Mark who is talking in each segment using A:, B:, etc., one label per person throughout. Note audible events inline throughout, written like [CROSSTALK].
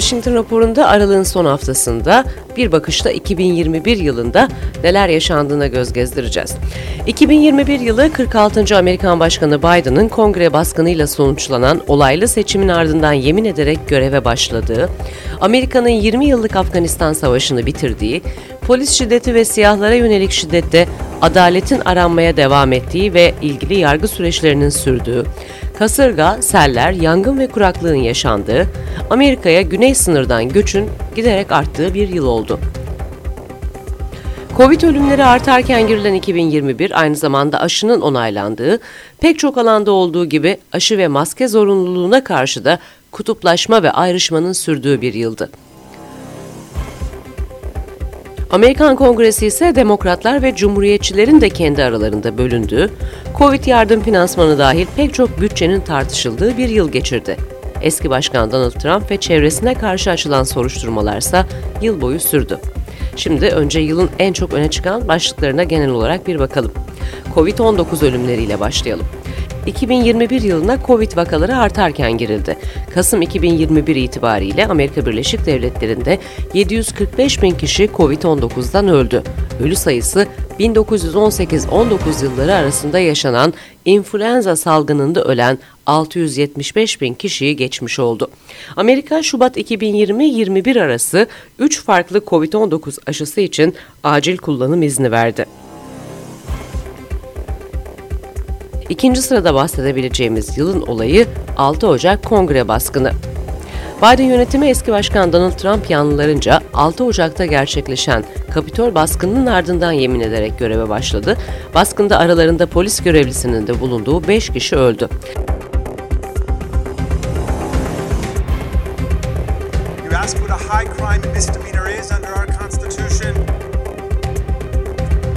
A: Washington raporunda aralığın son haftasında bir bakışta 2021 yılında neler yaşandığına göz gezdireceğiz. 2021 yılı 46. Amerikan Başkanı Biden'ın kongre baskınıyla sonuçlanan olaylı seçimin ardından yemin ederek göreve başladığı, Amerika'nın 20 yıllık Afganistan Savaşı'nı bitirdiği, polis şiddeti ve siyahlara yönelik şiddette adaletin aranmaya devam ettiği ve ilgili yargı süreçlerinin sürdüğü, kasırga, seller, yangın ve kuraklığın yaşandığı, Amerika'ya güney sınırdan göçün giderek arttığı bir yıl oldu. Covid ölümleri artarken girilen 2021 aynı zamanda aşının onaylandığı, pek çok alanda olduğu gibi aşı ve maske zorunluluğuna karşı da kutuplaşma ve ayrışmanın sürdüğü bir yıldı. Amerikan Kongresi ise demokratlar ve cumhuriyetçilerin de kendi aralarında bölündüğü, Covid yardım finansmanı dahil pek çok bütçenin tartışıldığı bir yıl geçirdi. Eski Başkan Donald Trump ve çevresine karşı açılan soruşturmalarsa yıl boyu sürdü. Şimdi önce yılın en çok öne çıkan başlıklarına genel olarak bir bakalım. Covid-19 ölümleriyle başlayalım. 2021 yılına Covid vakaları artarken girildi. Kasım 2021 itibariyle Amerika Birleşik Devletleri'nde 745 bin kişi Covid-19'dan öldü. Ölü sayısı 1918-19 yılları arasında yaşanan influenza salgınında ölen 675 bin kişiyi geçmiş oldu. Amerika Şubat 2020-21 arası 3 farklı Covid-19 aşısı için acil kullanım izni verdi. İkinci sırada bahsedebileceğimiz yılın olayı 6 Ocak Kongre baskını. Biden yönetimi eski başkan Donald Trump yanlılarınca 6 Ocak'ta gerçekleşen Kapitol baskınının ardından yemin ederek göreve başladı. Baskında aralarında polis görevlisinin de bulunduğu 5 kişi öldü.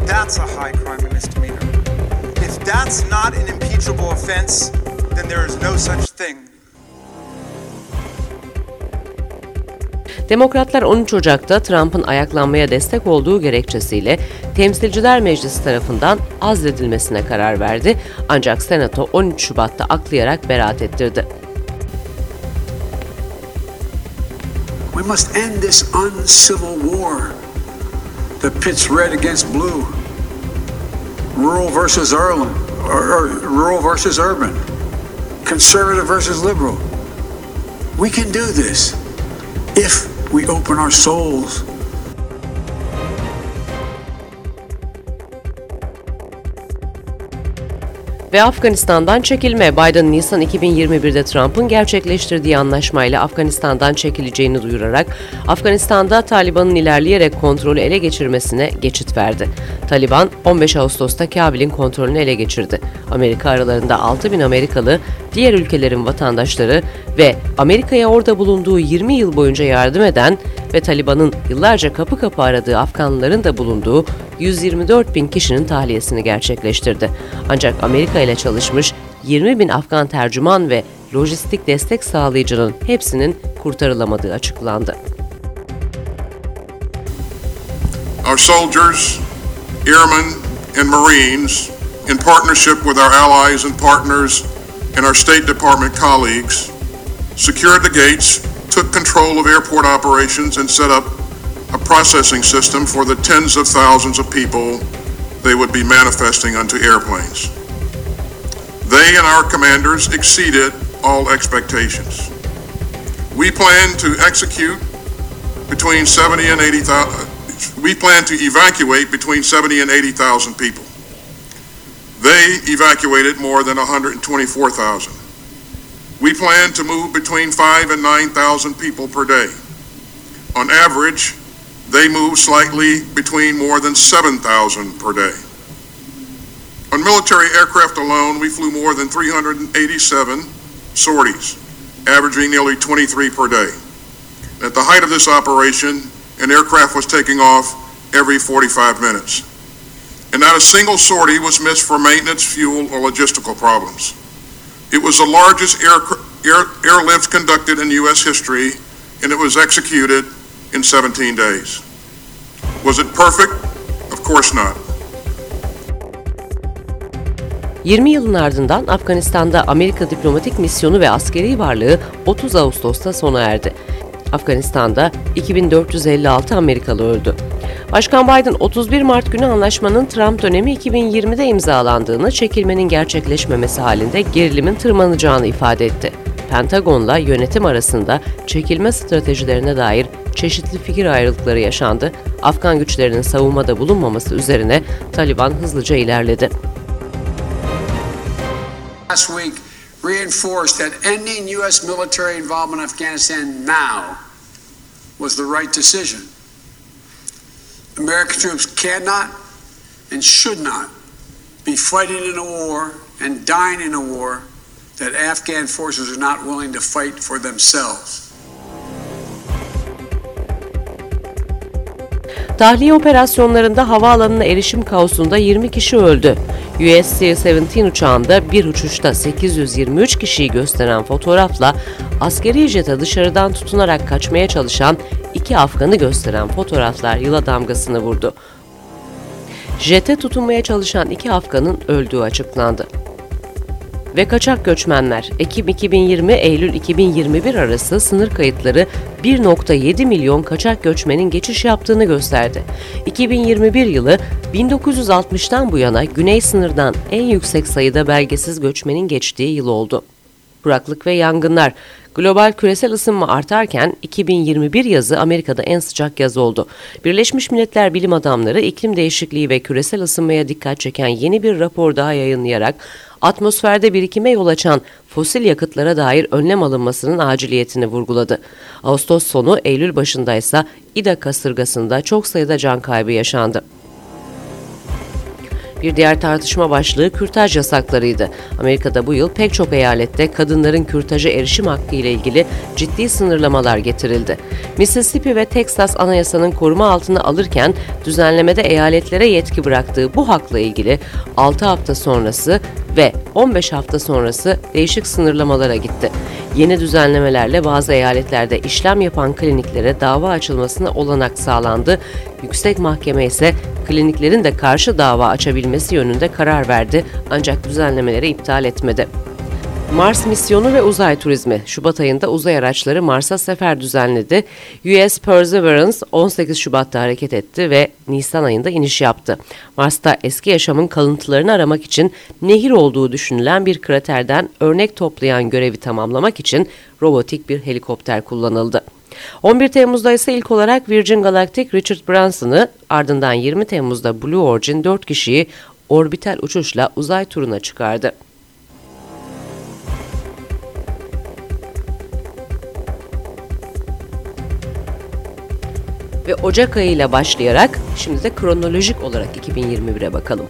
A: That's a high that's not an impeachable offense, then there is no such thing. Demokratlar 13 Ocak'ta Trump'ın ayaklanmaya destek olduğu gerekçesiyle Temsilciler Meclisi tarafından azledilmesine karar verdi. Ancak Senato 13 Şubat'ta aklayarak beraat ettirdi. We must end this uncivil war that pits red against blue, rural versus urban, or, rural versus urban, conservative versus liberal. We can do this if we open our souls ve Afganistan'dan çekilme. Biden Nisan 2021'de Trump'ın gerçekleştirdiği anlaşmayla Afganistan'dan çekileceğini duyurarak Afganistan'da Taliban'ın ilerleyerek kontrolü ele geçirmesine geçit verdi. Taliban 15 Ağustos'ta Kabil'in kontrolünü ele geçirdi. Amerika aralarında 6 bin Amerikalı, diğer ülkelerin vatandaşları ve Amerika'ya orada bulunduğu 20 yıl boyunca yardım eden ve Taliban'ın yıllarca kapı kapı aradığı Afganlıların da bulunduğu 124 bin kişinin tahliyesini gerçekleştirdi. Ancak Amerika ile çalışmış 20 bin Afgan tercüman ve lojistik destek sağlayıcının hepsinin kurtarılamadığı açıklandı. Our soldiers, airmen and marines in partnership with our allies and partners and our State Department colleagues secured the gates, took control of airport operations and set up processing system for the tens of thousands of people they would be manifesting onto airplanes. They and our commanders exceeded all expectations. We plan to execute between 70 and 80,000, we plan to evacuate between 70 and 80,000 people. They evacuated more than 124,000. We plan to move between 5 and 9,000 people per day. On average, they move slightly between more than 7,000 per day. On military aircraft alone, we flew more than 387 sorties, averaging nearly 23 per day. At the height of this operation, an aircraft was taking off every 45 minutes. And not a single sortie was missed for maintenance, fuel, or logistical problems. It was the largest air, air, airlift conducted in U.S. history, and it was executed in 17 days. Was it perfect? Of course not. 20 yılın ardından Afganistan'da Amerika diplomatik misyonu ve askeri varlığı 30 Ağustos'ta sona erdi. Afganistan'da 2456 Amerikalı öldü. Başkan Biden 31 Mart günü anlaşmanın Trump dönemi 2020'de imzalandığını, çekilmenin gerçekleşmemesi halinde gerilimin tırmanacağını ifade etti. Pentagon'la yönetim arasında çekilme stratejilerine dair çeşitli fikir ayrılıkları yaşandı. Afgan güçlerinin savunmada bulunmaması üzerine Taliban hızlıca ilerledi. Last week reinforced that ending US military involvement in Afghanistan now was the right decision. American troops cannot and should not be fighting in a war and dying in a war that Afghan forces are not willing to fight for themselves. Tahliye operasyonlarında havaalanına erişim kaosunda 20 kişi öldü. US C-17 uçağında bir uçuşta 823 kişiyi gösteren fotoğrafla askeri jete dışarıdan tutunarak kaçmaya çalışan iki Afgan'ı gösteren fotoğraflar yıla damgasını vurdu. Jete tutunmaya çalışan iki Afgan'ın öldüğü açıklandı ve kaçak göçmenler Ekim 2020 Eylül 2021 arası sınır kayıtları 1.7 milyon kaçak göçmenin geçiş yaptığını gösterdi. 2021 yılı 1960'tan bu yana güney sınırdan en yüksek sayıda belgesiz göçmenin geçtiği yıl oldu. Kuraklık ve yangınlar Global küresel ısınma artarken 2021 yazı Amerika'da en sıcak yaz oldu. Birleşmiş Milletler bilim adamları iklim değişikliği ve küresel ısınmaya dikkat çeken yeni bir rapor daha yayınlayarak atmosferde birikime yol açan fosil yakıtlara dair önlem alınmasının aciliyetini vurguladı. Ağustos sonu Eylül başındaysa İda kasırgasında çok sayıda can kaybı yaşandı. Bir diğer tartışma başlığı kürtaj yasaklarıydı. Amerika'da bu yıl pek çok eyalette kadınların kürtaja erişim hakkı ile ilgili ciddi sınırlamalar getirildi. Mississippi ve Texas anayasanın koruma altına alırken düzenlemede eyaletlere yetki bıraktığı bu hakla ilgili 6 hafta sonrası ve 15 hafta sonrası değişik sınırlamalara gitti. Yeni düzenlemelerle bazı eyaletlerde işlem yapan kliniklere dava açılmasına olanak sağlandı. Yüksek Mahkeme ise kliniklerin de karşı dava açabilmesi yönünde karar verdi ancak düzenlemeleri iptal etmedi. Mars misyonu ve uzay turizmi. Şubat ayında uzay araçları Mars'a sefer düzenledi. US Perseverance 18 Şubat'ta hareket etti ve Nisan ayında iniş yaptı. Mars'ta eski yaşamın kalıntılarını aramak için nehir olduğu düşünülen bir kraterden örnek toplayan görevi tamamlamak için robotik bir helikopter kullanıldı. 11 Temmuz'da ise ilk olarak Virgin Galactic Richard Branson'ı ardından 20 Temmuz'da Blue Origin 4 kişiyi orbital uçuşla uzay turuna çıkardı. ve Ocak ayıyla başlayarak şimdi de kronolojik olarak 2021'e bakalım.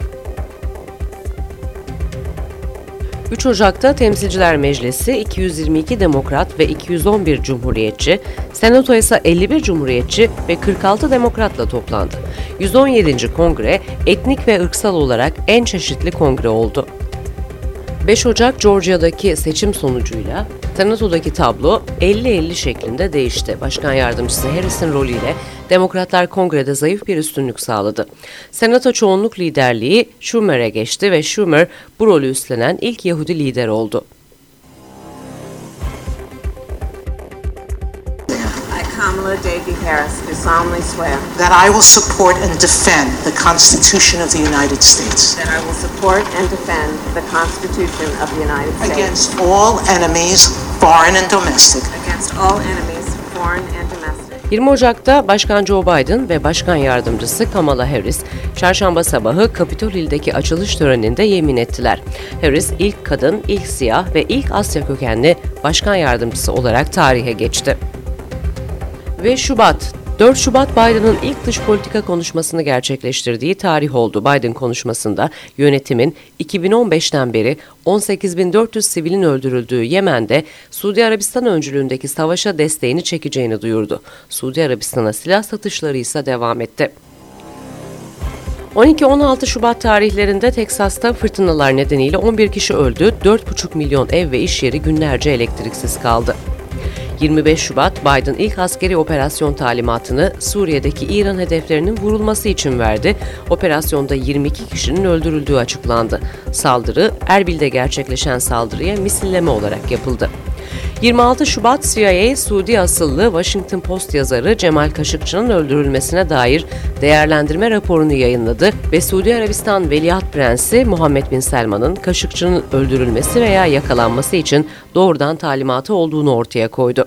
A: 3 Ocak'ta Temsilciler Meclisi 222 Demokrat ve 211 Cumhuriyetçi, Senato ise 51 Cumhuriyetçi ve 46 Demokratla toplandı. 117. Kongre etnik ve ırksal olarak en çeşitli kongre oldu. 5 Ocak Georgia'daki seçim sonucuyla Senato'daki tablo 50-50 şeklinde değişti. Başkan yardımcısı Harris'in rolüyle Demokratlar kongrede zayıf bir üstünlük sağladı. Senato çoğunluk liderliği Schumer'e geçti ve Schumer bu rolü üstlenen ilk Yahudi lider oldu. Kamala Davy Harris, do solemnly swear that I will support and defend the Constitution of the United States. That I will support and defend the Constitution of the United States. Against all enemies, foreign and domestic. Against all enemies, foreign and domestic. 20 Ocak'ta Başkan Joe Biden ve Başkan Yardımcısı Kamala Harris, çarşamba sabahı Capitol Hill'deki açılış töreninde yemin ettiler. Harris ilk kadın, ilk siyah ve ilk Asya kökenli başkan yardımcısı olarak tarihe geçti ve Şubat 4 Şubat Biden'ın ilk dış politika konuşmasını gerçekleştirdiği tarih oldu. Biden konuşmasında yönetimin 2015'ten beri 18.400 sivilin öldürüldüğü Yemen'de Suudi Arabistan öncülüğündeki savaşa desteğini çekeceğini duyurdu. Suudi Arabistan'a silah satışları ise devam etti. 12-16 Şubat tarihlerinde Teksas'ta fırtınalar nedeniyle 11 kişi öldü, 4,5 milyon ev ve iş yeri günlerce elektriksiz kaldı. 25 Şubat Biden ilk askeri operasyon talimatını Suriye'deki İran hedeflerinin vurulması için verdi. Operasyonda 22 kişinin öldürüldüğü açıklandı. Saldırı Erbil'de gerçekleşen saldırıya misilleme olarak yapıldı. 26 Şubat CIA Suudi asıllı Washington Post yazarı Cemal Kaşıkçı'nın öldürülmesine dair değerlendirme raporunu yayınladı ve Suudi Arabistan Veliaht Prensi Muhammed Bin Selman'ın Kaşıkçı'nın öldürülmesi veya yakalanması için doğrudan talimatı olduğunu ortaya koydu.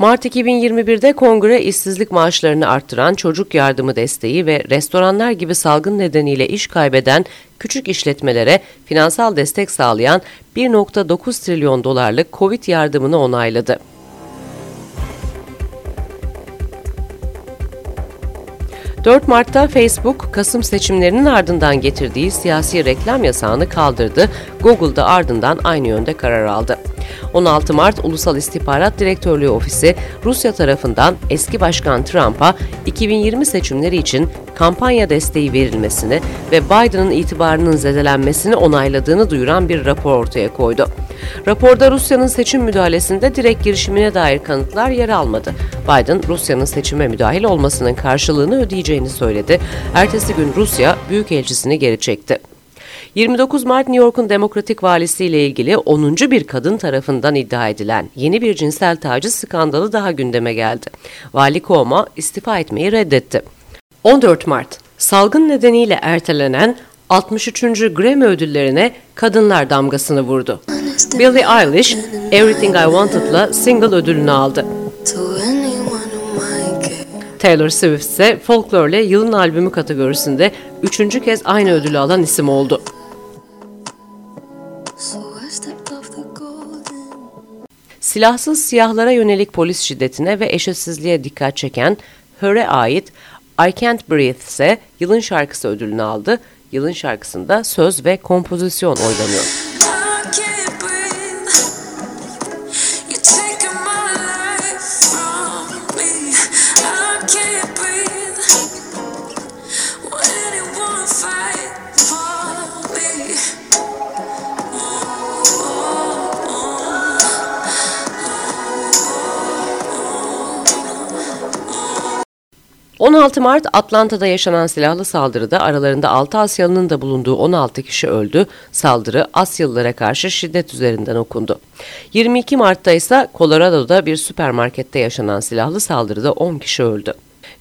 A: Mart 2021'de kongre işsizlik maaşlarını arttıran çocuk yardımı desteği ve restoranlar gibi salgın nedeniyle iş kaybeden küçük işletmelere finansal destek sağlayan 1.9 trilyon dolarlık Covid yardımını onayladı. 4 Mart'ta Facebook, Kasım seçimlerinin ardından getirdiği siyasi reklam yasağını kaldırdı. Google da ardından aynı yönde karar aldı. 16 Mart Ulusal İstihbarat Direktörlüğü Ofisi Rusya tarafından eski başkan Trump'a 2020 seçimleri için kampanya desteği verilmesini ve Biden'ın itibarının zedelenmesini onayladığını duyuran bir rapor ortaya koydu. Raporda Rusya'nın seçim müdahalesinde direkt girişimine dair kanıtlar yer almadı. Biden, Rusya'nın seçime müdahil olmasının karşılığını ödeyeceğini söyledi. Ertesi gün Rusya büyükelçisini geri çekti. 29 Mart New York'un demokratik valisiyle ilgili 10. bir kadın tarafından iddia edilen yeni bir cinsel taciz skandalı daha gündeme geldi. Vali Cuomo istifa etmeyi reddetti. 14 Mart salgın nedeniyle ertelenen 63. Grammy ödüllerine kadınlar damgasını vurdu. Billie Eilish, Everything I Wanted'la single ödülünü aldı. Taylor Swift ise Folklore yılın albümü kategorisinde üçüncü kez aynı ödülü alan isim oldu. Silahsız siyahlara yönelik polis şiddetine ve eşitsizliğe dikkat çeken Hör'e ait I Can't Breathe ise yılın şarkısı ödülünü aldı. Yılın şarkısında söz ve kompozisyon oynanıyor. ...16 Mart Atlanta'da yaşanan silahlı saldırıda aralarında 6 Asyalı'nın da bulunduğu 16 kişi öldü. Saldırı Asyalılara karşı şiddet üzerinden okundu. 22 Mart'ta ise Colorado'da bir süpermarkette yaşanan silahlı saldırıda 10 kişi öldü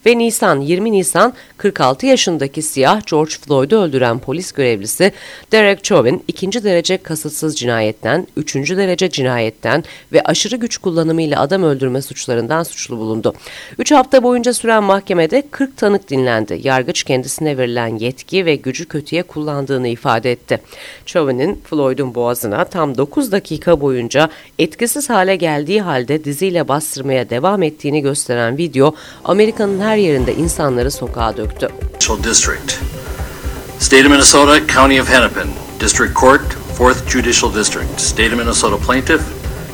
A: ve Nisan 20 Nisan 46 yaşındaki siyah George Floyd'u öldüren polis görevlisi Derek Chauvin ikinci derece kasıtsız cinayetten, üçüncü derece cinayetten ve aşırı güç kullanımıyla adam öldürme suçlarından suçlu bulundu. Üç hafta boyunca süren mahkemede 40 tanık dinlendi. Yargıç kendisine verilen yetki ve gücü kötüye kullandığını ifade etti. Chauvin'in Floyd'un boğazına tam 9 dakika boyunca etkisiz hale geldiği halde diziyle bastırmaya devam ettiğini gösteren video Amerika'nın her yerinde insanları sokağa döktü.
B: District. State of Minnesota, County of Hennepin, District Court, 4th Judicial District, State of Minnesota Plaintiff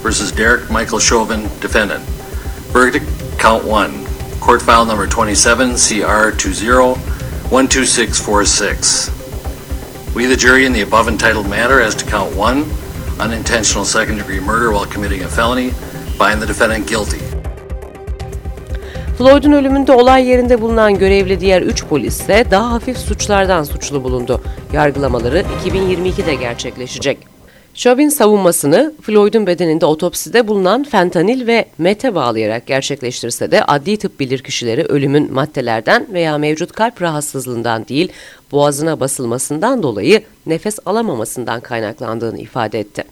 B: versus Derek Michael Chauvin, Defendant. Verdict, Count 1. Court File Number 27, CR 20 12646. We, the jury, in the above entitled matter as to count 1, unintentional second degree murder while committing a felony, find the defendant guilty.
A: Floyd'un ölümünde olay yerinde bulunan görevli diğer 3 polis ise daha hafif suçlardan suçlu bulundu. Yargılamaları 2022'de gerçekleşecek. Chauvin savunmasını Floyd'un bedeninde otopside bulunan fentanil ve mete bağlayarak gerçekleştirse de adli tıp bilirkişileri ölümün maddelerden veya mevcut kalp rahatsızlığından değil boğazına basılmasından dolayı nefes alamamasından kaynaklandığını ifade etti.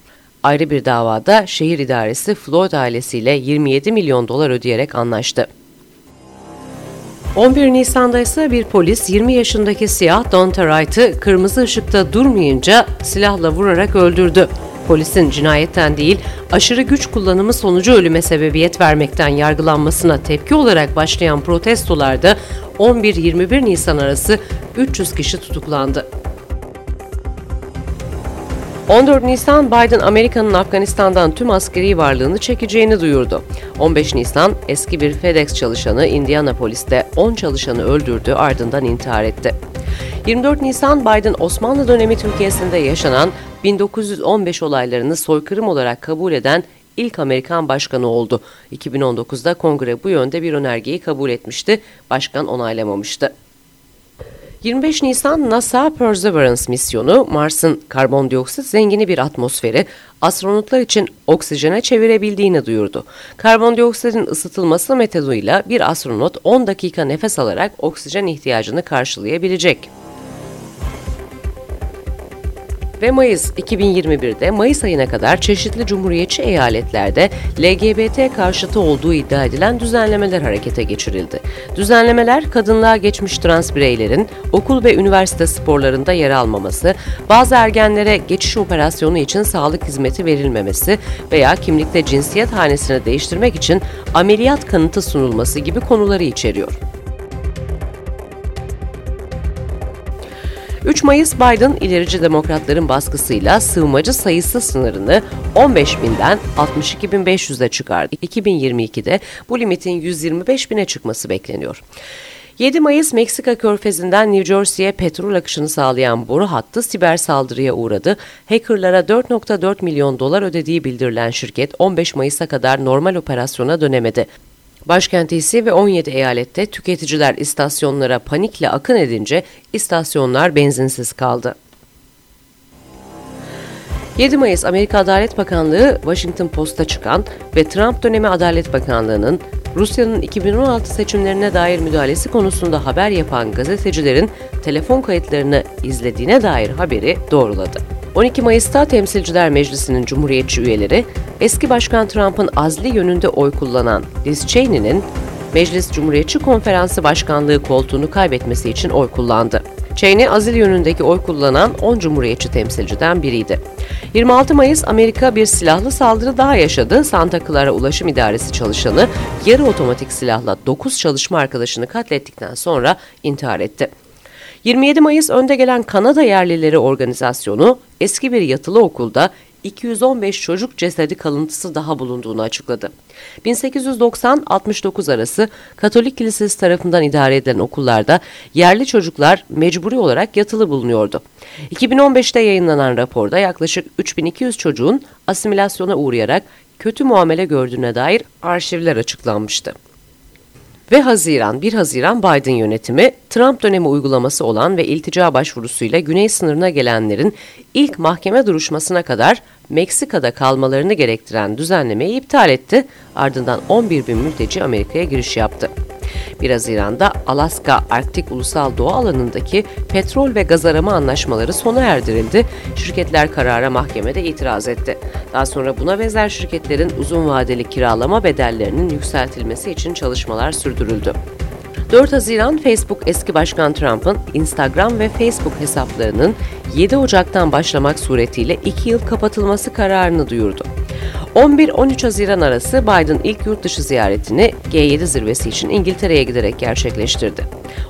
A: Ayrı bir davada şehir idaresi Floyd ailesiyle 27 milyon dolar ödeyerek anlaştı. 11 Nisan'da ise bir polis 20 yaşındaki siyah Donta Wright'ı kırmızı ışıkta durmayınca silahla vurarak öldürdü. Polisin cinayetten değil, aşırı güç kullanımı sonucu ölüme sebebiyet vermekten yargılanmasına tepki olarak başlayan protestolarda 11-21 Nisan arası 300 kişi tutuklandı. 14 Nisan Biden Amerika'nın Afganistan'dan tüm askeri varlığını çekeceğini duyurdu. 15 Nisan eski bir FedEx çalışanı Indianapolis'te 10 çalışanı öldürdü ardından intihar etti. 24 Nisan Biden Osmanlı dönemi Türkiye'sinde yaşanan 1915 olaylarını soykırım olarak kabul eden ilk Amerikan başkanı oldu. 2019'da kongre bu yönde bir önergeyi kabul etmişti, başkan onaylamamıştı. 25 Nisan NASA Perseverance misyonu Mars'ın karbondioksit zengini bir atmosferi astronotlar için oksijene çevirebildiğini duyurdu. Karbondioksitin ısıtılması metoduyla bir astronot 10 dakika nefes alarak oksijen ihtiyacını karşılayabilecek. Ve Mayıs 2021'de Mayıs ayına kadar çeşitli cumhuriyetçi eyaletlerde LGBT karşıtı olduğu iddia edilen düzenlemeler harekete geçirildi. Düzenlemeler kadınlığa geçmiş trans bireylerin okul ve üniversite sporlarında yer almaması, bazı ergenlere geçiş operasyonu için sağlık hizmeti verilmemesi veya kimlikte cinsiyet hanesini değiştirmek için ameliyat kanıtı sunulması gibi konuları içeriyor. 3 Mayıs Biden ilerici demokratların baskısıyla sığınmacı sayısı sınırını 15 binden 62.500'e çıkardı. 2022'de bu limitin 125 bine çıkması bekleniyor. 7 Mayıs Meksika körfezinden New Jersey'ye petrol akışını sağlayan boru hattı siber saldırıya uğradı. Hackerlara 4.4 milyon dolar ödediği bildirilen şirket 15 Mayıs'a kadar normal operasyona dönemedi. Başkent DC ve 17 eyalette tüketiciler istasyonlara panikle akın edince istasyonlar benzinsiz kaldı. 7 Mayıs Amerika Adalet Bakanlığı Washington Post'a çıkan ve Trump dönemi Adalet Bakanlığı'nın Rusya'nın 2016 seçimlerine dair müdahalesi konusunda haber yapan gazetecilerin telefon kayıtlarını izlediğine dair haberi doğruladı. 12 Mayıs'ta Temsilciler Meclisi'nin Cumhuriyetçi üyeleri, eski Başkan Trump'ın azli yönünde oy kullanan Liz Cheney'nin Meclis Cumhuriyetçi Konferansı Başkanlığı koltuğunu kaybetmesi için oy kullandı. Cheney azil yönündeki oy kullanan 10 cumhuriyetçi temsilciden biriydi. 26 Mayıs Amerika bir silahlı saldırı daha yaşadı. Santa Clara Ulaşım İdaresi çalışanı yarı otomatik silahla 9 çalışma arkadaşını katlettikten sonra intihar etti. 27 Mayıs önde gelen Kanada Yerlileri Organizasyonu eski bir yatılı okulda 215 çocuk cesedi kalıntısı daha bulunduğunu açıkladı. 1890-69 arası Katolik Kilisesi tarafından idare edilen okullarda yerli çocuklar mecburi olarak yatılı bulunuyordu. 2015'te yayınlanan raporda yaklaşık 3200 çocuğun asimilasyona uğrayarak kötü muamele gördüğüne dair arşivler açıklanmıştı ve Haziran 1 Haziran Biden yönetimi Trump dönemi uygulaması olan ve iltica başvurusuyla güney sınırına gelenlerin ilk mahkeme duruşmasına kadar Meksika'da kalmalarını gerektiren düzenlemeyi iptal etti. Ardından 11 bin mülteci Amerika'ya giriş yaptı. 1 Haziran'da Alaska Arktik Ulusal Doğa Alanı'ndaki petrol ve gaz arama anlaşmaları sona erdirildi. Şirketler karara mahkemede itiraz etti. Daha sonra buna benzer şirketlerin uzun vadeli kiralama bedellerinin yükseltilmesi için çalışmalar sürdürüldü. 4 Haziran Facebook eski başkan Trump'ın Instagram ve Facebook hesaplarının 7 Ocak'tan başlamak suretiyle 2 yıl kapatılması kararını duyurdu. 11-13 Haziran arası Biden ilk yurt dışı ziyaretini G7 zirvesi için İngiltere'ye giderek gerçekleştirdi.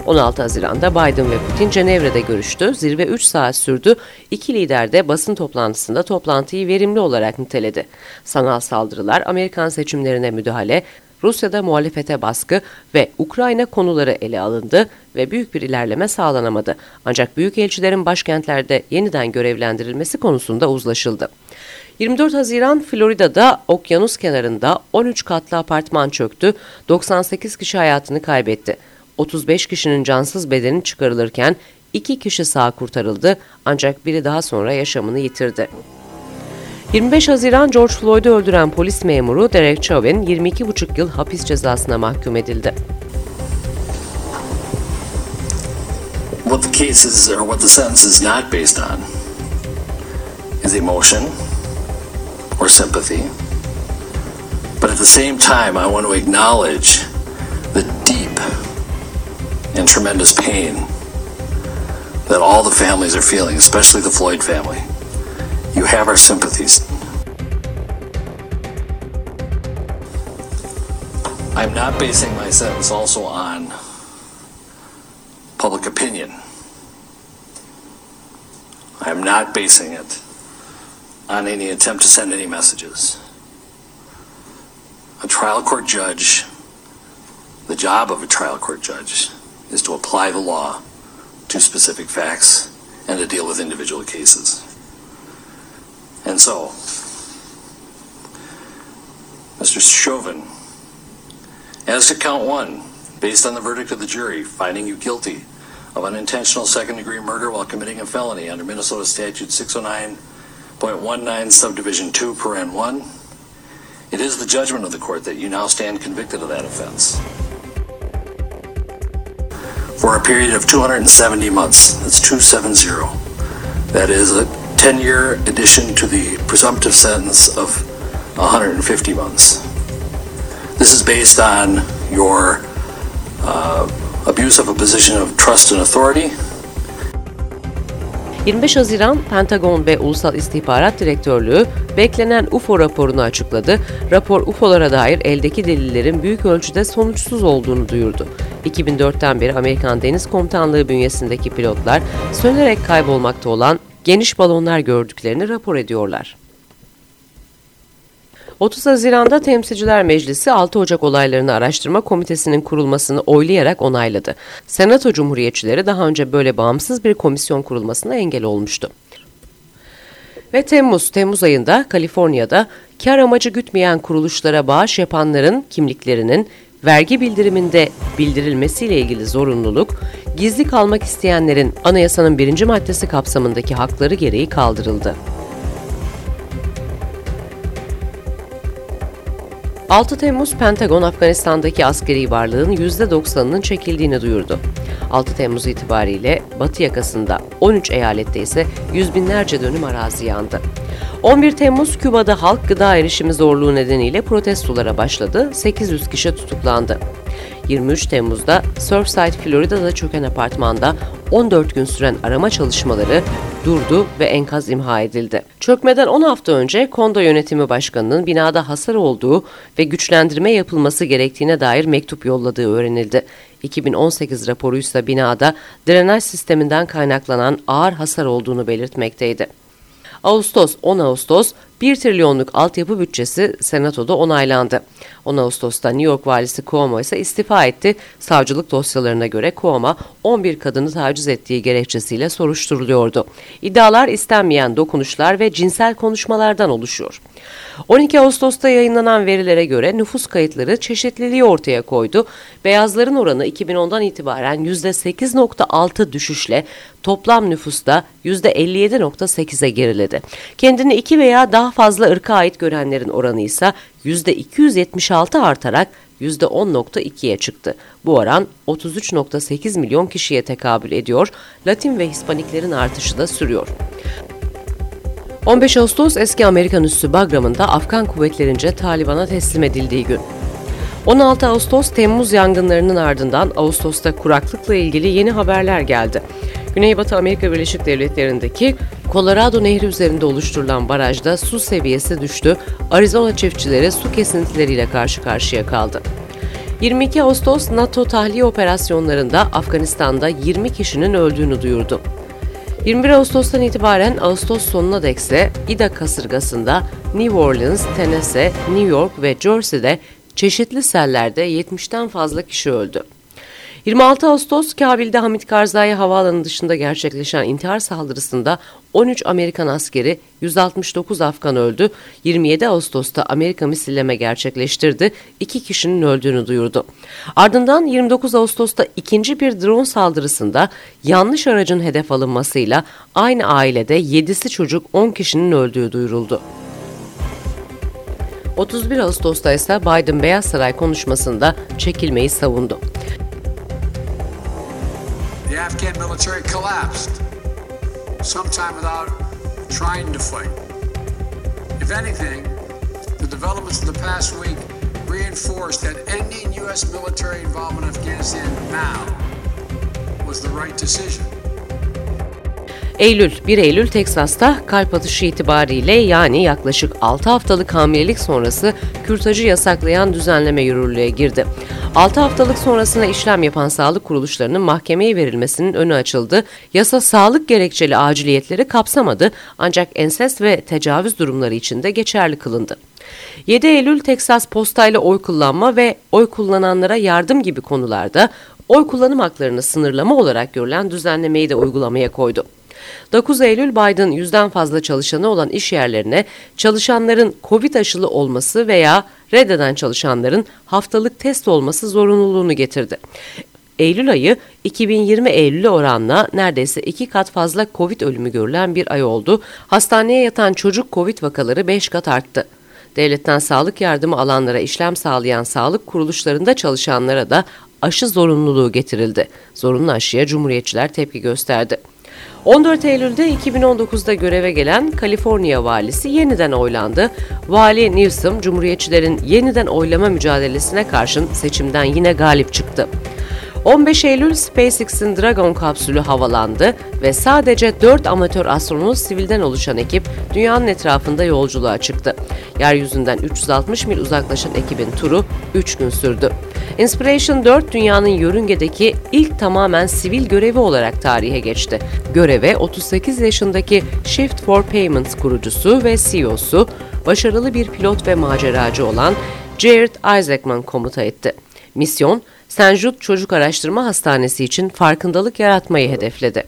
A: 16 Haziran'da Biden ve Putin Cenevre'de görüştü. Zirve 3 saat sürdü. İki lider de basın toplantısında toplantıyı verimli olarak niteledi. Sanal saldırılar, Amerikan seçimlerine müdahale, Rusya'da muhalefete baskı ve Ukrayna konuları ele alındı ve büyük bir ilerleme sağlanamadı. Ancak büyükelçilerin başkentlerde yeniden görevlendirilmesi konusunda uzlaşıldı. 24 Haziran Florida'da okyanus kenarında 13 katlı apartman çöktü. 98 kişi hayatını kaybetti. 35 kişinin cansız bedeni çıkarılırken 2 kişi sağ kurtarıldı ancak biri daha sonra yaşamını yitirdi. 25 Haziran George Floyd'u öldüren polis memuru Derek Chauvin 22,5 yıl hapis cezasına mahkum edildi.
B: What the cases or what the sentence is not based on is emotion or sympathy. But at the same time, I want to acknowledge the deep and tremendous pain that all the families are feeling, especially the Floyd family. You have our sympathies. I'm not basing my sentence also on public opinion. I am not basing it on any attempt to send any messages. A trial court judge, the job of a trial court judge is to apply the law to specific facts and to deal with individual cases. And so, Mr. Chauvin, as to count one, based on the verdict of the jury finding you guilty of unintentional second degree murder while committing a felony under Minnesota Statute 609.19 Subdivision 2, Paren 1. It is the judgment of the court that you now stand convicted of that offense. For a period of 270 months. That's 270. That is a 10 year addition to the presumptive sentence of 150 months. This is based on your uh, abuse of a position of trust and authority.
A: 25 Haziran Pentagon ve Ulusal İstihbarat Direktörlüğü beklenen UFO raporunu açıkladı. Rapor UFO'lara dair eldeki delillerin büyük ölçüde sonuçsuz olduğunu duyurdu. 2004'ten beri Amerikan Deniz Komutanlığı bünyesindeki pilotlar sönerek kaybolmakta olan geniş balonlar gördüklerini rapor ediyorlar. 30 Haziran'da Temsilciler Meclisi 6 Ocak olaylarını araştırma komitesinin kurulmasını oylayarak onayladı. Senato Cumhuriyetçileri daha önce böyle bağımsız bir komisyon kurulmasına engel olmuştu. Ve Temmuz, Temmuz ayında Kaliforniya'da kar amacı gütmeyen kuruluşlara bağış yapanların kimliklerinin vergi bildiriminde bildirilmesiyle ilgili zorunluluk, gizli kalmak isteyenlerin anayasanın birinci maddesi kapsamındaki hakları gereği kaldırıldı. 6 Temmuz Pentagon Afganistan'daki askeri varlığın %90'ının çekildiğini duyurdu. 6 Temmuz itibariyle Batı yakasında 13 eyalette ise yüz binlerce dönüm arazi yandı. 11 Temmuz Küba'da halk gıda erişimi zorluğu nedeniyle protestolara başladı, 800 kişi tutuklandı. 23 Temmuz'da Surfside, Florida'da çöken apartmanda 14 gün süren arama çalışmaları durdu ve enkaz imha edildi. Çökmeden 10 hafta önce Kondo Yönetimi Başkanı'nın binada hasar olduğu ve güçlendirme yapılması gerektiğine dair mektup yolladığı öğrenildi. 2018 raporuysa binada drenaj sisteminden kaynaklanan ağır hasar olduğunu belirtmekteydi. Ağustos 10 Ağustos 1 trilyonluk altyapı bütçesi Senato'da onaylandı. 10 Ağustos'ta New York valisi Cuomo ise istifa etti. Savcılık dosyalarına göre Cuomo 11 kadını taciz ettiği gerekçesiyle soruşturuluyordu. İddialar istenmeyen dokunuşlar ve cinsel konuşmalardan oluşuyor. 12 Ağustos'ta yayınlanan verilere göre nüfus kayıtları çeşitliliği ortaya koydu. Beyazların oranı 2010'dan itibaren %8.6 düşüşle toplam nüfusta %57.8'e geriledi. Kendini iki veya daha fazla ırka ait görenlerin oranı ise %276 artarak %10.2'ye çıktı. Bu oran 33.8 milyon kişiye tekabül ediyor. Latin ve Hispaniklerin artışı da sürüyor. 15 Ağustos eski Amerikan üssü Bagram'ın da Afgan kuvvetlerince Taliban'a teslim edildiği gün. 16 Ağustos Temmuz yangınlarının ardından Ağustos'ta kuraklıkla ilgili yeni haberler geldi. Güneybatı Amerika Birleşik Devletleri'ndeki Colorado Nehri üzerinde oluşturulan barajda su seviyesi düştü. Arizona çiftçileri su kesintileriyle karşı karşıya kaldı. 22 Ağustos NATO tahliye operasyonlarında Afganistan'da 20 kişinin öldüğünü duyurdu. 21 Ağustos'tan itibaren Ağustos sonuna dekse İDA kasırgasında New Orleans, Tennessee, New York ve Jersey'de çeşitli sellerde 70'ten fazla kişi öldü. 26 Ağustos Kabil'de Hamit Karzai havaalanı dışında gerçekleşen intihar saldırısında 13 Amerikan askeri, 169 Afgan öldü. 27 Ağustos'ta Amerika misilleme gerçekleştirdi. İki kişinin öldüğünü duyurdu. Ardından 29 Ağustos'ta ikinci bir drone saldırısında yanlış aracın hedef alınmasıyla aynı ailede 7'si çocuk 10 kişinin öldüğü duyuruldu. 31 Ağustos'ta ise Biden Beyaz Saray konuşmasında çekilmeyi savundu.
C: The Afghan military collapsed sometime without trying to fight. If anything, the developments of the past week reinforced that ending U.S. military involvement in Afghanistan now was the right decision.
A: Eylül, 1 Eylül Teksas'ta kalp atışı itibariyle yani yaklaşık 6 haftalık hamilelik sonrası kürtajı yasaklayan düzenleme yürürlüğe girdi. 6 haftalık sonrasında işlem yapan sağlık kuruluşlarının mahkemeye verilmesinin önü açıldı. Yasa sağlık gerekçeli aciliyetleri kapsamadı ancak ensest ve tecavüz durumları için de geçerli kılındı. 7 Eylül Teksas postayla oy kullanma ve oy kullananlara yardım gibi konularda oy kullanım haklarını sınırlama olarak görülen düzenlemeyi de uygulamaya koydu. 9 Eylül Biden yüzden fazla çalışanı olan iş yerlerine çalışanların COVID aşılı olması veya reddeden çalışanların haftalık test olması zorunluluğunu getirdi. Eylül ayı 2020 Eylül'e oranla neredeyse iki kat fazla Covid ölümü görülen bir ay oldu. Hastaneye yatan çocuk Covid vakaları 5 kat arttı. Devletten sağlık yardımı alanlara işlem sağlayan sağlık kuruluşlarında çalışanlara da aşı zorunluluğu getirildi. Zorunlu aşıya Cumhuriyetçiler tepki gösterdi. 14 Eylül'de 2019'da göreve gelen Kaliforniya valisi yeniden oylandı. Vali Newsom, Cumhuriyetçilerin yeniden oylama mücadelesine karşın seçimden yine galip çıktı. 15 Eylül SpaceX'in Dragon kapsülü havalandı ve sadece 4 amatör astronot sivilden oluşan ekip dünyanın etrafında yolculuğa çıktı. Yeryüzünden 360 mil uzaklaşan ekibin turu 3 gün sürdü. Inspiration 4 dünyanın yörüngedeki ilk tamamen sivil görevi olarak tarihe geçti. Göreve 38 yaşındaki Shift for Payments kurucusu ve CEO'su, başarılı bir pilot ve maceracı olan Jared Isaacman komuta etti. Misyon, Jude Çocuk Araştırma Hastanesi için farkındalık yaratmayı hedefledi.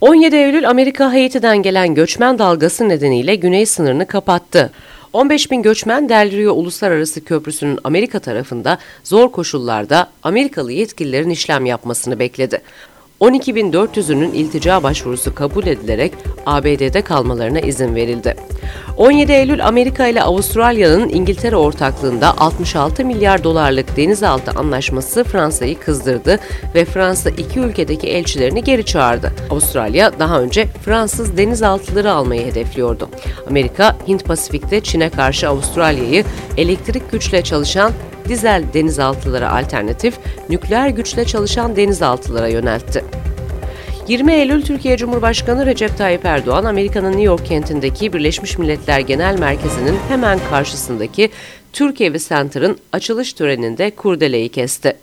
A: 17 Eylül Amerika Haiti'den gelen göçmen dalgası nedeniyle güney sınırını kapattı. 15 bin göçmen Del Rio Uluslararası Köprüsü'nün Amerika tarafında zor koşullarda Amerikalı yetkililerin işlem yapmasını bekledi. 12.400'ünün iltica başvurusu kabul edilerek ABD'de kalmalarına izin verildi. 17 Eylül Amerika ile Avustralya'nın İngiltere ortaklığında 66 milyar dolarlık denizaltı anlaşması Fransa'yı kızdırdı ve Fransa iki ülkedeki elçilerini geri çağırdı. Avustralya daha önce Fransız denizaltıları almayı hedefliyordu. Amerika, Hint Pasifik'te Çin'e karşı Avustralya'yı elektrik güçle çalışan dizel denizaltılara alternatif, nükleer güçle çalışan denizaltılara yöneltti. 20 Eylül Türkiye Cumhurbaşkanı Recep Tayyip Erdoğan, Amerika'nın New York kentindeki Birleşmiş Milletler Genel Merkezi'nin hemen karşısındaki Türkiye Center'ın açılış töreninde kurdeleyi kesti.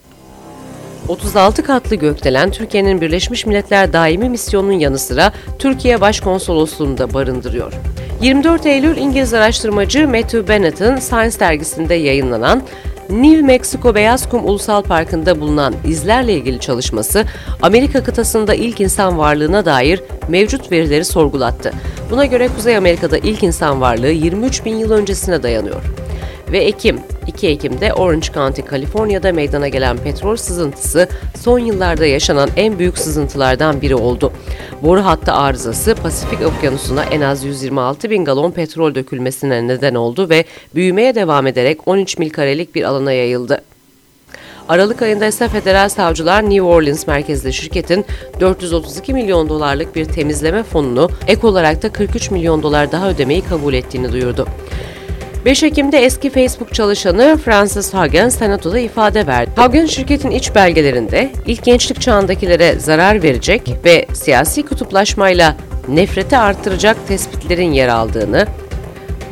A: 36 katlı gökdelen Türkiye'nin Birleşmiş Milletler Daimi Misyonu'nun yanı sıra Türkiye Başkonsolosluğu'nu da barındırıyor. 24 Eylül İngiliz araştırmacı Matthew Bennett'ın Science dergisinde yayınlanan New Mexico Beyaz Kum Ulusal Parkı'nda bulunan izlerle ilgili çalışması, Amerika kıtasında ilk insan varlığına dair mevcut verileri sorgulattı. Buna göre Kuzey Amerika'da ilk insan varlığı 23 bin yıl öncesine dayanıyor. Ve Ekim, 2 Ekim'de Orange County, Kaliforniya'da meydana gelen petrol sızıntısı son yıllarda yaşanan en büyük sızıntılardan biri oldu. Boru hattı arızası Pasifik Okyanusu'na en az 126 bin galon petrol dökülmesine neden oldu ve büyümeye devam ederek 13 mil karelik bir alana yayıldı. Aralık ayında ise federal savcılar New Orleans merkezli şirketin 432 milyon dolarlık bir temizleme fonunu ek olarak da 43 milyon dolar daha ödemeyi kabul ettiğini duyurdu. 5 Ekim'de eski Facebook çalışanı Francis Hagen senatoda ifade verdi. Hagen şirketin iç belgelerinde ilk gençlik çağındakilere zarar verecek ve siyasi kutuplaşmayla nefreti artıracak tespitlerin yer aldığını,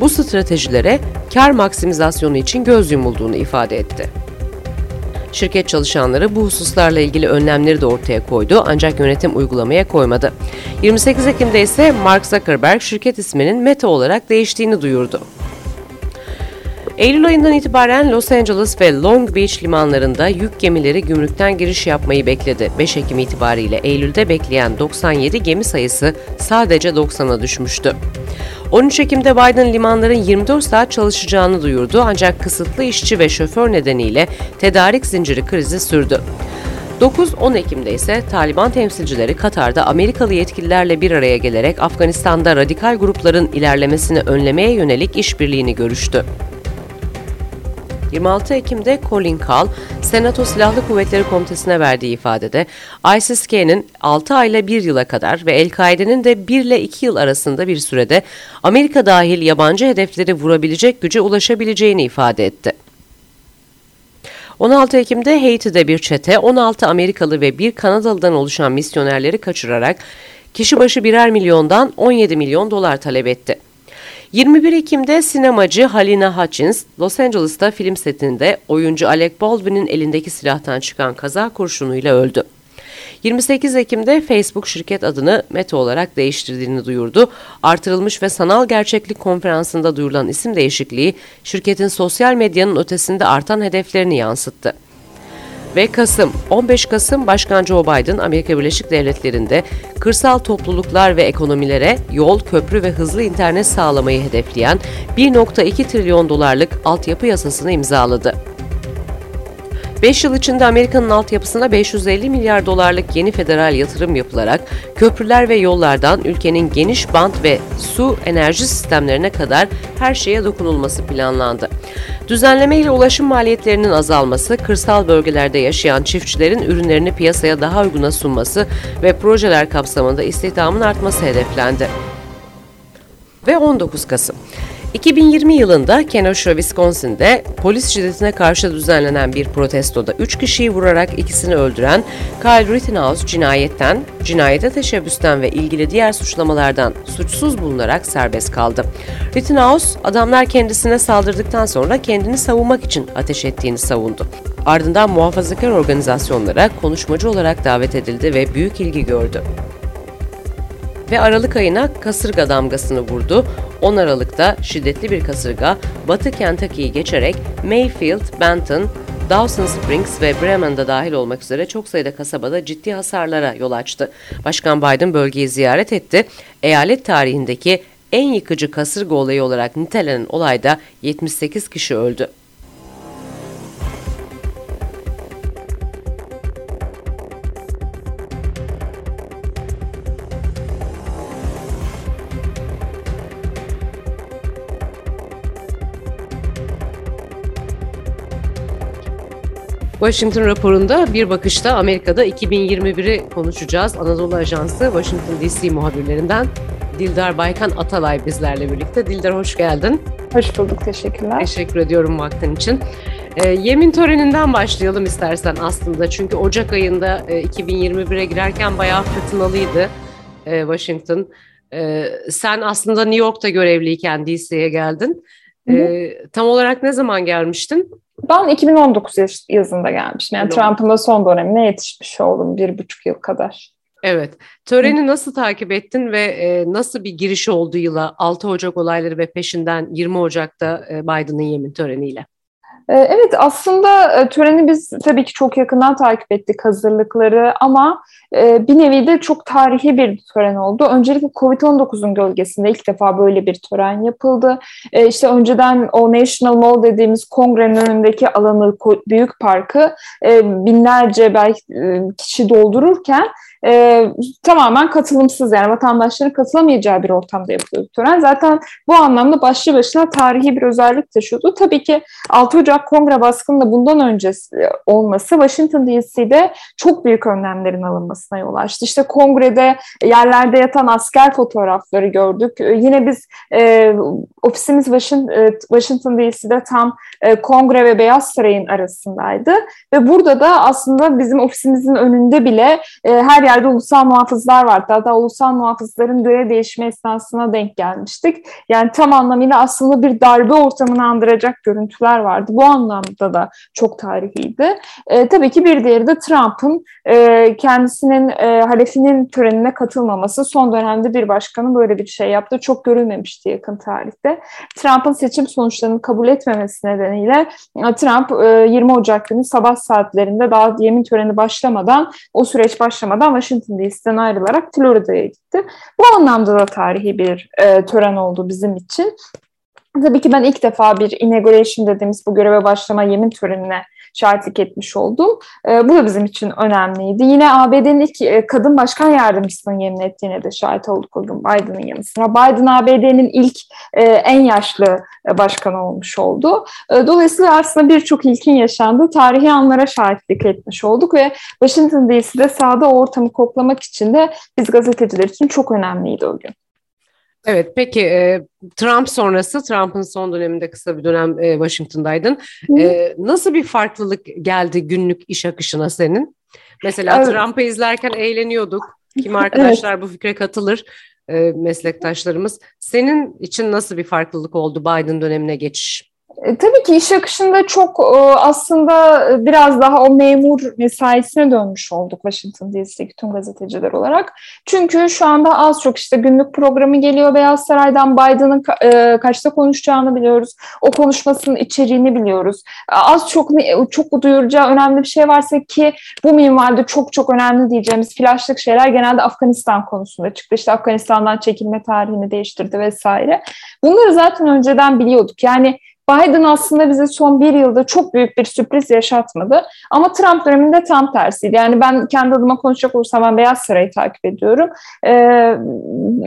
A: bu stratejilere kar maksimizasyonu için göz yumulduğunu ifade etti. Şirket çalışanları bu hususlarla ilgili önlemleri de ortaya koydu ancak yönetim uygulamaya koymadı. 28 Ekim'de ise Mark Zuckerberg şirket isminin Meta olarak değiştiğini duyurdu. Eylül ayından itibaren Los Angeles ve Long Beach limanlarında yük gemileri gümrükten giriş yapmayı bekledi. 5 Ekim itibariyle Eylül'de bekleyen 97 gemi sayısı sadece 90'a düşmüştü. 13 Ekim'de Biden limanların 24 saat çalışacağını duyurdu ancak kısıtlı işçi ve şoför nedeniyle tedarik zinciri krizi sürdü. 9-10 Ekim'de ise Taliban temsilcileri Katar'da Amerikalı yetkililerle bir araya gelerek Afganistan'da radikal grupların ilerlemesini önlemeye yönelik işbirliğini görüştü. 26 Ekim'de Colin Kahl, Senato Silahlı Kuvvetleri Komitesi'ne verdiği ifadede ISIS-K'nin 6 ayla 1 yıla kadar ve El-Kaide'nin de 1 ile 2 yıl arasında bir sürede Amerika dahil yabancı hedefleri vurabilecek güce ulaşabileceğini ifade etti. 16 Ekim'de Haiti'de bir çete 16 Amerikalı ve bir Kanadalı'dan oluşan misyonerleri kaçırarak kişi başı birer milyondan 17 milyon dolar talep etti. 21 Ekim'de sinemacı Halina Hutchins, Los Angeles'ta film setinde oyuncu Alec Baldwin'in elindeki silahtan çıkan kaza kurşunuyla öldü. 28 Ekim'de Facebook şirket adını Meta olarak değiştirdiğini duyurdu. Artırılmış ve sanal gerçeklik konferansında duyurulan isim değişikliği şirketin sosyal medyanın ötesinde artan hedeflerini yansıttı. Ve Kasım, 15 Kasım Başkan Joe Biden Amerika Birleşik Devletleri'nde kırsal topluluklar ve ekonomilere yol, köprü ve hızlı internet sağlamayı hedefleyen 1.2 trilyon dolarlık altyapı yasasını imzaladı. 5 yıl içinde Amerika'nın altyapısına 550 milyar dolarlık yeni federal yatırım yapılarak köprüler ve yollardan ülkenin geniş bant ve su enerji sistemlerine kadar her şeye dokunulması planlandı. Düzenleme ile ulaşım maliyetlerinin azalması, kırsal bölgelerde yaşayan çiftçilerin ürünlerini piyasaya daha uyguna sunması ve projeler kapsamında istihdamın artması hedeflendi. Ve 19 Kasım 2020 yılında Kenosha, Wisconsin'de polis şiddetine karşı düzenlenen bir protestoda 3 kişiyi vurarak ikisini öldüren Kyle Rittenhouse cinayetten, cinayete teşebbüsten ve ilgili diğer suçlamalardan suçsuz bulunarak serbest kaldı. Rittenhouse, adamlar kendisine saldırdıktan sonra kendini savunmak için ateş ettiğini savundu. Ardından muhafazakar organizasyonlara konuşmacı olarak davet edildi ve büyük ilgi gördü ve Aralık ayına kasırga damgasını vurdu. 10 Aralık'ta şiddetli bir kasırga Batı Kentucky'yi geçerek Mayfield, Benton, Dawson Springs ve Bremen'da dahil olmak üzere çok sayıda kasabada ciddi hasarlara yol açtı. Başkan Biden bölgeyi ziyaret etti. Eyalet tarihindeki en yıkıcı kasırga olayı olarak nitelenen olayda 78 kişi öldü. Washington raporunda bir bakışta Amerika'da 2021'i konuşacağız. Anadolu Ajansı Washington DC muhabirlerinden Dildar Baykan Atalay bizlerle birlikte. Dildar hoş geldin.
D: Hoş bulduk, teşekkürler.
A: Teşekkür ediyorum vaktin için. E, yemin töreninden başlayalım istersen aslında. Çünkü Ocak ayında e, 2021'e girerken bayağı fırtınalıydı e, Washington. E, sen aslında New York'ta görevliyken DC'ye geldin. E, tam olarak ne zaman gelmiştin?
D: Ben 2019 yazında gelmişim. Yani Trump'ın da son dönemine yetişmiş oldum bir buçuk yıl kadar.
A: Evet. Töreni nasıl takip ettin ve e, nasıl bir giriş oldu yıla 6 Ocak olayları ve peşinden 20 Ocak'ta e, Biden'ın yemin töreniyle?
D: Ee, evet aslında e, töreni biz tabii ki çok yakından takip ettik hazırlıkları ama e, bir nevi de çok tarihi bir tören oldu. Öncelikle Covid-19'un gölgesinde ilk defa böyle bir tören yapıldı. E, işte önceden o National Mall dediğimiz kongrenin önündeki alanı, büyük parkı binlerce belki kişi doldururken e, tamamen katılımsız yani vatandaşların katılamayacağı bir ortamda yapılıyor tören. Zaten bu anlamda başlı başına tarihi bir özellik taşıyordu. Tabii ki 6 Ocak Kongre baskını bundan önce olması Washington DC'de çok büyük önlemlerin alınmasına yol açtı. İşte kongrede yerlerde yatan asker fotoğrafları gördük. E, yine biz e, ofisimiz Washington DC'de tam e, kongre ve Beyaz Saray'ın arasındaydı ve burada da aslında bizim ofisimizin önünde bile e, her yerde ulusal muhafızlar vardı. Hatta ulusal muhafızların görev değişme esnasına denk gelmiştik. Yani tam anlamıyla aslında bir darbe ortamını andıracak görüntüler vardı. Bu anlamda da çok tarihiydi. E, tabii ki bir diğeri de Trump'ın e, kendisinin e, halefinin törenine katılmaması. Son dönemde bir başkanın böyle bir şey yaptı. Çok görülmemişti yakın tarihte. Trump'ın seçim sonuçlarını kabul etmemesi nedeniyle e, Trump e, 20 Ocak günü sabah saatlerinde daha yemin töreni başlamadan o süreç başlamadan Washington DC'den ayrılarak Florida'ya gitti. Bu anlamda da tarihi bir e, tören oldu bizim için. Tabii ki ben ilk defa bir inauguration dediğimiz bu göreve başlama yemin törenine şahitlik etmiş oldum. E, bu da bizim için önemliydi. Yine ABD'nin ilk e, kadın başkan yardımcısının yemin ettiğine de şahit olduk o gün Biden'ın yanı sıra. Biden ABD'nin ilk e, en yaşlı e, başkanı olmuş oldu. E, dolayısıyla aslında birçok ilkin yaşandığı tarihi anlara şahitlik etmiş olduk ve Washington DC'de sahada ortamı koklamak için de biz gazeteciler için çok önemliydi o gün.
A: Evet peki e, Trump sonrası Trump'ın son döneminde kısa bir dönem e, Washington'daydın. E, nasıl bir farklılık geldi günlük iş akışına senin? Mesela evet. Trump'ı izlerken eğleniyorduk. Kim [LAUGHS] arkadaşlar evet. bu fikre katılır e, meslektaşlarımız. Senin için nasıl bir farklılık oldu Biden dönemine geçiş?
D: E, tabii ki iş akışında çok e, aslında biraz daha o memur mesaisine dönmüş olduk Washington DC'deki tüm gazeteciler olarak. Çünkü şu anda az çok işte günlük programı geliyor Beyaz Saray'dan Biden'ın e, kaçta konuşacağını biliyoruz. O konuşmasının içeriğini biliyoruz. Az çok çok duyuracağı önemli bir şey varsa ki bu minvalde çok çok önemli diyeceğimiz flaşlık şeyler genelde Afganistan konusunda çıktı. İşte Afganistan'dan çekilme tarihini değiştirdi vesaire. Bunları zaten önceden biliyorduk. Yani Biden aslında bize son bir yılda çok büyük bir sürpriz yaşatmadı. Ama Trump döneminde tam tersiydi. Yani ben kendi adıma konuşacak olursam ben Beyaz Saray'ı takip ediyorum. Ee,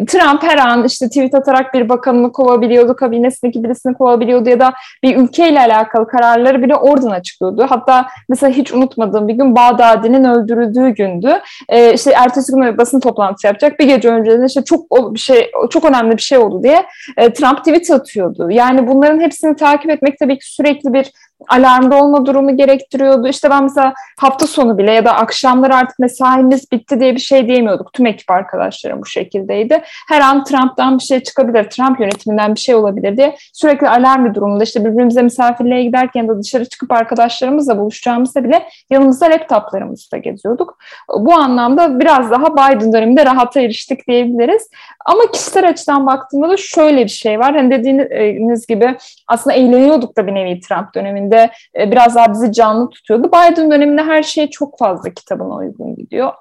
D: Trump her an işte tweet atarak bir bakanını kovabiliyordu, kabinesindeki birisini kovabiliyordu ya da bir ülkeyle alakalı kararları bile oradan açıklıyordu. Hatta mesela hiç unutmadığım bir gün Bağdadi'nin öldürüldüğü gündü. Ee, işte ertesi gün basın toplantısı yapacak. Bir gece önceden işte çok bir şey çok önemli bir şey oldu diye e, Trump tweet atıyordu. Yani bunların hepsini takip etmek tabii ki sürekli bir alarmda olma durumu gerektiriyordu. İşte ben mesela hafta sonu bile ya da akşamlar artık mesaimiz bitti diye bir şey diyemiyorduk. Tüm ekip arkadaşlarım bu şekildeydi. Her an Trump'tan bir şey çıkabilir, Trump yönetiminden bir şey olabilir diye sürekli alarm bir durumda. İşte birbirimize misafirliğe giderken de dışarı çıkıp arkadaşlarımızla buluşacağımızda bile yanımızda laptoplarımızla geziyorduk. Bu anlamda biraz daha Biden döneminde rahata eriştik diyebiliriz. Ama kişisel açıdan baktığımda da şöyle bir şey var. Hani dediğiniz gibi aslında eğleniyorduk da bir nevi Trump döneminde. E, biraz daha bizi canlı tutuyordu. Biden döneminde her şey çok fazla kitabına uygun gidiyor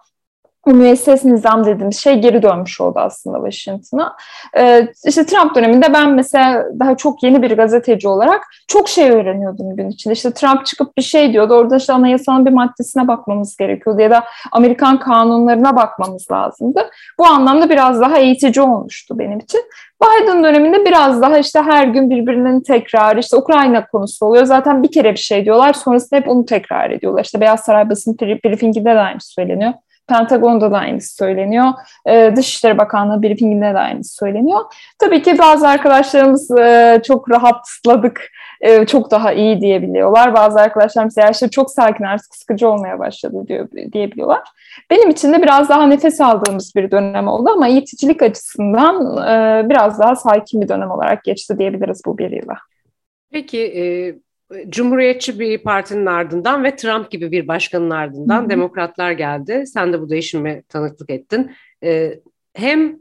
D: müesses nizam dediğimiz şey geri dönmüş oldu aslında Washington'a. Ee, işte Trump döneminde ben mesela daha çok yeni bir gazeteci olarak çok şey öğreniyordum gün içinde. İşte Trump çıkıp bir şey diyordu. Orada işte anayasanın bir maddesine bakmamız gerekiyordu ya da Amerikan kanunlarına bakmamız lazımdı. Bu anlamda biraz daha eğitici olmuştu benim için. Biden döneminde biraz daha işte her gün birbirinin tekrarı, işte Ukrayna konusu oluyor. Zaten bir kere bir şey diyorlar, sonrasında hep onu tekrar ediyorlar. İşte Beyaz Saray basın briefinginde de aynı söyleniyor. Pentagon'da da aynısı söyleniyor. E, Dışişleri Bakanlığı briefinginde de aynısı söyleniyor. Tabii ki bazı arkadaşlarımız e, çok rahatladık, e, çok daha iyi diyebiliyorlar. Bazı arkadaşlar mesela işte çok sakin artık sıkıcı olmaya başladı diyor, diyebiliyorlar. Benim için de biraz daha nefes aldığımız bir dönem oldu ama eğiticilik açısından e, biraz daha sakin bir dönem olarak geçti diyebiliriz bu bir yıla.
A: Peki e, Cumhuriyetçi bir partinin ardından ve Trump gibi bir başkanın ardından Hı-hı. demokratlar geldi. Sen de bu değişime tanıklık ettin. Ee, hem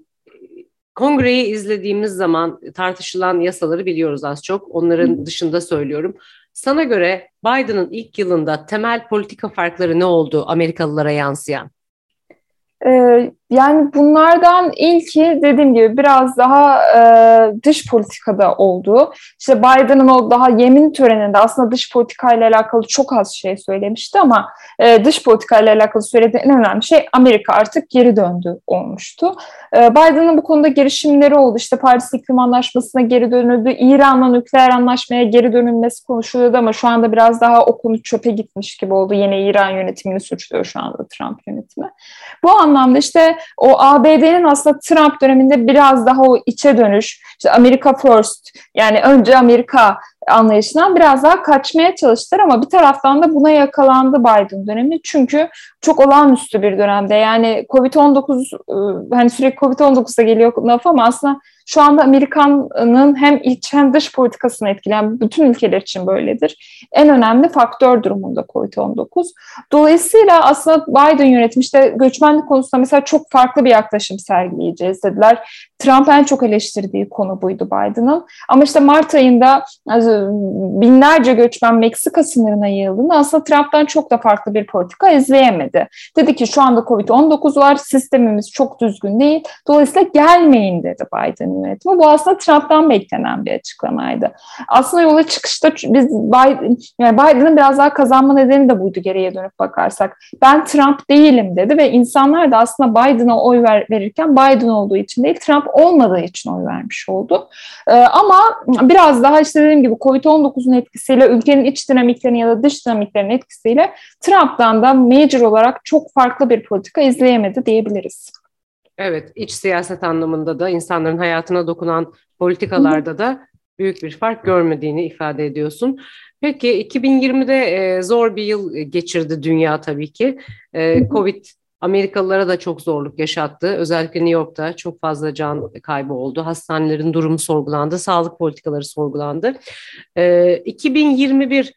A: kongreyi izlediğimiz zaman tartışılan yasaları biliyoruz az çok. Onların Hı-hı. dışında söylüyorum. Sana göre Biden'ın ilk yılında temel politika farkları ne oldu Amerikalılara yansıyan?
D: Ee, yani bunlardan ilki dediğim gibi biraz daha e, dış politikada oldu. İşte Biden'ın o daha yemin töreninde aslında dış politikayla alakalı çok az şey söylemişti ama e, dış politikayla alakalı söylediği en önemli şey Amerika artık geri döndü olmuştu. E, Biden'ın bu konuda girişimleri oldu. İşte Paris İklim Anlaşması'na geri dönüldü. İran'la nükleer anlaşmaya geri dönülmesi konuşuluyordu ama şu anda biraz daha o konu çöpe gitmiş gibi oldu. Yine İran yönetimini suçluyor şu anda Trump yönetimi. Bu anlamda işte o ABD'nin aslında Trump döneminde biraz daha o içe dönüş, işte Amerika First yani önce Amerika anlayışından biraz daha kaçmaya çalıştılar ama bir taraftan da buna yakalandı Biden dönemi. Çünkü çok olağanüstü bir dönemde. Yani Covid-19 ıı, hani sürekli Covid-19'da geliyor laf ama aslında şu anda Amerika'nın hem iç hem dış politikasını etkileyen bütün ülkeler için böyledir. En önemli faktör durumunda COVID-19. Dolayısıyla aslında Biden yönetimi işte göçmenlik konusunda mesela çok farklı bir yaklaşım sergileyeceğiz dediler. Trump en çok eleştirdiği konu buydu Biden'ın. Ama işte Mart ayında binlerce göçmen Meksika sınırına yığıldığında aslında Trump'tan çok da farklı bir politika izleyemedi. Dedi ki şu anda Covid-19 var, sistemimiz çok düzgün değil. Dolayısıyla gelmeyin dedi Biden yönetimi. Bu aslında Trump'tan beklenen bir açıklamaydı. Aslında yola çıkışta biz Biden, yani Biden'ın biraz daha kazanma nedeni de buydu geriye dönüp bakarsak. Ben Trump değilim dedi ve insanlar da aslında Biden'a oy ver, verirken Biden olduğu için değil Trump olmadığı için oy vermiş oldu. Ee, ama biraz daha işte dediğim gibi Covid-19'un etkisiyle ülkenin iç dinamiklerinin ya da dış dinamiklerinin etkisiyle Trump'tan da major olarak çok farklı bir politika izleyemedi diyebiliriz.
A: Evet, iç siyaset anlamında da insanların hayatına dokunan politikalarda da büyük bir fark görmediğini ifade ediyorsun. Peki 2020'de e, zor bir yıl geçirdi dünya tabii ki. E, Covid Amerikalılara da çok zorluk yaşattı. Özellikle New York'ta çok fazla can kaybı oldu. Hastanelerin durumu sorgulandı, sağlık politikaları sorgulandı. E, 2021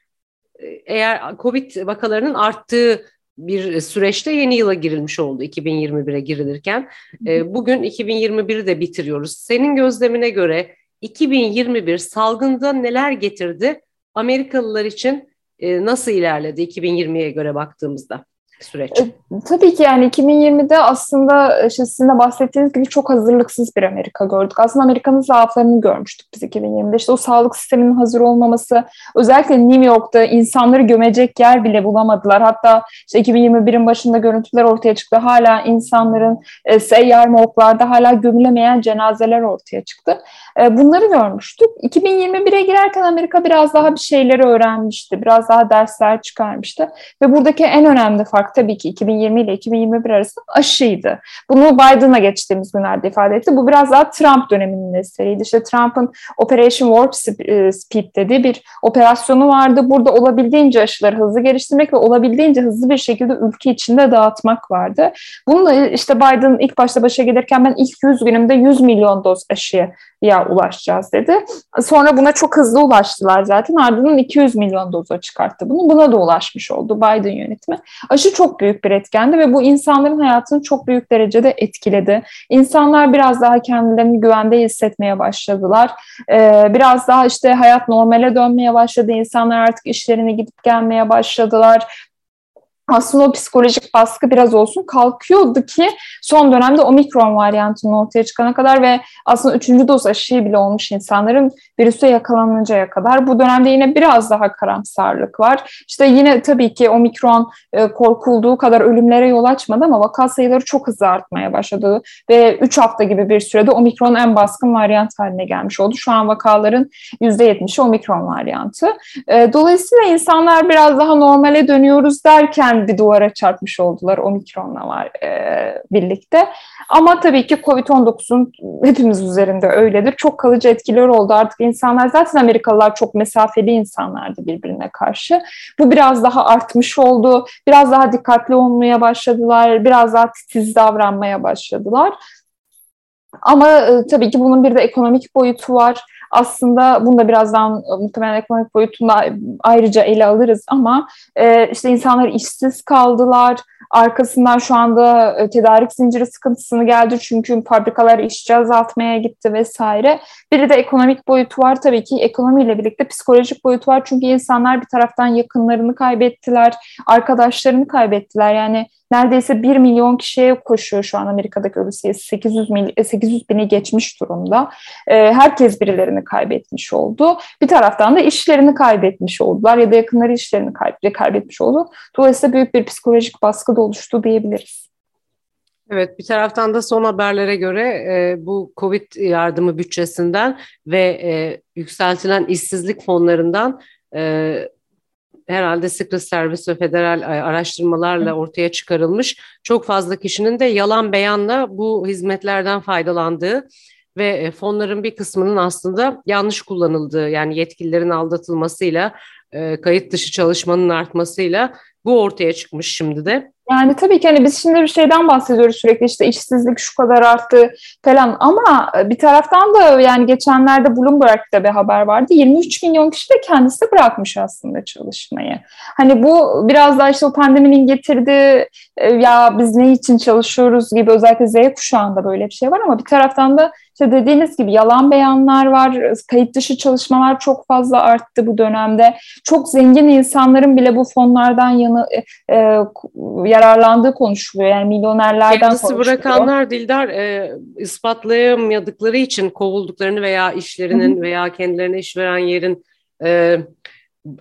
A: eğer Covid vakalarının arttığı bir süreçte yeni yıla girilmiş oldu 2021'e girilirken. E, bugün 2021'i de bitiriyoruz. Senin gözlemine göre 2021 salgında neler getirdi? Amerikalılar için e, nasıl ilerledi 2020'ye göre baktığımızda? Süreç? E,
D: tabii ki yani 2020'de aslında işte sizin de bahsettiğiniz gibi çok hazırlıksız bir Amerika gördük. Aslında Amerika'nın zaaflarını görmüştük biz 2020'de. İşte o sağlık sisteminin hazır olmaması, özellikle New York'ta insanları gömecek yer bile bulamadılar. Hatta işte 2021'in başında görüntüler ortaya çıktı. Hala insanların e, seyyar morglarda hala gömülemeyen cenazeler ortaya çıktı. E, bunları görmüştük. 2021'e girerken Amerika biraz daha bir şeyleri öğrenmişti. Biraz daha dersler çıkarmıştı. Ve buradaki en önemli fark tabii ki 2020 ile 2021 arasında aşıydı. Bunu Biden'a geçtiğimiz günlerde ifade etti. Bu biraz daha Trump döneminin eseriydi. İşte Trump'ın Operation Warp e, Speed dediği bir operasyonu vardı. Burada olabildiğince aşıları hızlı geliştirmek ve olabildiğince hızlı bir şekilde ülke içinde dağıtmak vardı. Bununla işte Biden ilk başta başa gelirken ben ilk 100 günümde 100 milyon doz aşıya ulaşacağız dedi. Sonra buna çok hızlı ulaştılar zaten. Ardından 200 milyon doza çıkarttı bunu. Buna da ulaşmış oldu Biden yönetimi. Aşı çok büyük bir etkendi ve bu insanların hayatını çok büyük derecede etkiledi. İnsanlar biraz daha kendilerini güvende hissetmeye başladılar. Ee, biraz daha işte hayat normale dönmeye başladı. İnsanlar artık işlerine gidip gelmeye başladılar aslında o psikolojik baskı biraz olsun kalkıyordu ki son dönemde omikron varyantının ortaya çıkana kadar ve aslında üçüncü doz aşıyı bile olmuş insanların virüse yakalanıncaya kadar. Bu dönemde yine biraz daha karamsarlık var. İşte yine tabii ki omikron e, korkulduğu kadar ölümlere yol açmadı ama vaka sayıları çok hızlı artmaya başladı ve 3 hafta gibi bir sürede omikron en baskın varyant haline gelmiş oldu. Şu an vakaların %70'i omikron varyantı. E, dolayısıyla insanlar biraz daha normale dönüyoruz derken hemen bir duvara çarpmış oldular omikronla var e, birlikte. Ama tabii ki Covid-19'un hepimiz üzerinde öyledir. Çok kalıcı etkileri oldu. Artık insanlar zaten Amerikalılar çok mesafeli insanlardı birbirine karşı. Bu biraz daha artmış oldu. Biraz daha dikkatli olmaya başladılar. Biraz daha titiz davranmaya başladılar. Ama e, tabii ki bunun bir de ekonomik boyutu var aslında bunu da birazdan e, muhtemelen ekonomik boyutunda ayrıca ele alırız ama e, işte insanlar işsiz kaldılar. Arkasından şu anda e, tedarik zinciri sıkıntısını geldi çünkü fabrikalar işçi azaltmaya gitti vesaire. Biri de ekonomik boyutu var tabii ki ekonomiyle birlikte psikolojik boyutu var çünkü insanlar bir taraftan yakınlarını kaybettiler, arkadaşlarını kaybettiler. Yani neredeyse 1 milyon kişiye koşuyor şu an Amerika'daki ölü sayısı 800, mil, 800 bini geçmiş durumda. E, herkes birilerini kaybetmiş oldu. Bir taraftan da işlerini kaybetmiş oldular ya da yakınları işlerini kaybetmiş oldu. Dolayısıyla büyük bir psikolojik baskı da oluştu diyebiliriz.
A: Evet, bir taraftan da son haberlere göre e, bu Covid yardımı bütçesinden ve e, yükseltilen işsizlik fonlarından e, herhalde Secret Service ve federal e, araştırmalarla ortaya çıkarılmış çok fazla kişinin de yalan beyanla bu hizmetlerden faydalandığı ve e, fonların bir kısmının aslında yanlış kullanıldığı yani yetkililerin aldatılmasıyla e, kayıt dışı çalışmanın artmasıyla bu ortaya çıkmış şimdi de.
D: Yani tabii ki hani biz şimdi bir şeyden bahsediyoruz sürekli işte işsizlik şu kadar arttı falan ama bir taraftan da yani geçenlerde Bloomberg'de bir haber vardı. 23 milyon kişi de kendisi bırakmış aslında çalışmayı. Hani bu biraz daha işte o pandeminin getirdiği e, ya biz ne için çalışıyoruz gibi özellikle Z kuşağında böyle bir şey var ama bir taraftan da işte dediğiniz gibi yalan beyanlar var, kayıt dışı çalışmalar çok fazla arttı bu dönemde. Çok zengin insanların bile bu fonlardan yanı e, e, yararlandığı konuşuluyor. Yani milyonerlerden
A: Kendisi konuşuluyor. bırakanlar Dildar e, ispatlayamadıkları için kovulduklarını veya işlerinin veya kendilerine iş veren yerin e,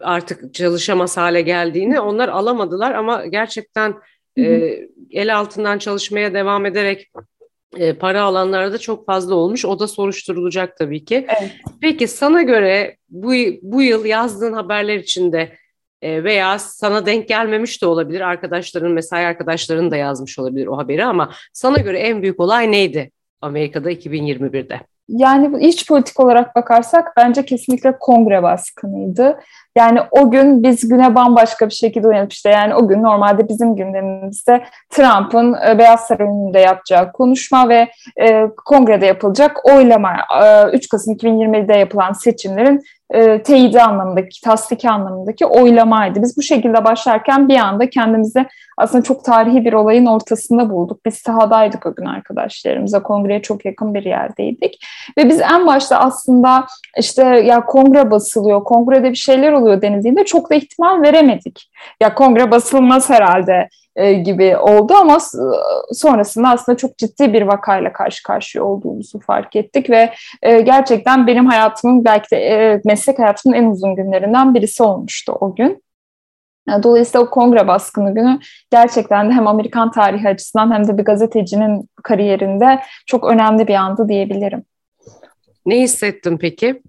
A: artık çalışamaz hale geldiğini onlar alamadılar ama gerçekten e, el altından çalışmaya devam ederek e, para alanlarda çok fazla olmuş. O da soruşturulacak tabii ki. Evet. Peki sana göre bu, bu yıl yazdığın haberler içinde e, veya sana denk gelmemiş de olabilir. Arkadaşların, mesai arkadaşların da yazmış olabilir o haberi ama sana göre en büyük olay neydi Amerika'da 2021'de?
D: Yani iç politik olarak bakarsak bence kesinlikle kongre baskınıydı. Yani o gün biz güne bambaşka bir şekilde uyanıp işte yani o gün normalde bizim gündemimizde Trump'ın e, Beyaz Saray önünde yapacağı konuşma ve e, kongrede yapılacak oylama e, 3 Kasım 2020'de yapılan seçimlerin e, teyidi anlamındaki, tasdiki anlamındaki oylamaydı. Biz bu şekilde başlarken bir anda kendimizi aslında çok tarihi bir olayın ortasında bulduk. Biz sahadaydık o gün arkadaşlarımıza. Kongreye çok yakın bir yerdeydik. Ve biz en başta aslında işte ya kongre basılıyor, kongrede bir şeyler oluyor denildiğinde çok da ihtimal veremedik. Ya kongre basılmaz herhalde e, gibi oldu ama sonrasında aslında çok ciddi bir vakayla karşı karşıya olduğumuzu fark ettik ve e, gerçekten benim hayatımın belki de e, meslek hayatımın en uzun günlerinden birisi olmuştu o gün. Dolayısıyla o kongre baskını günü gerçekten de hem Amerikan tarihi açısından hem de bir gazetecinin kariyerinde çok önemli bir andı diyebilirim.
A: Ne hissettin peki?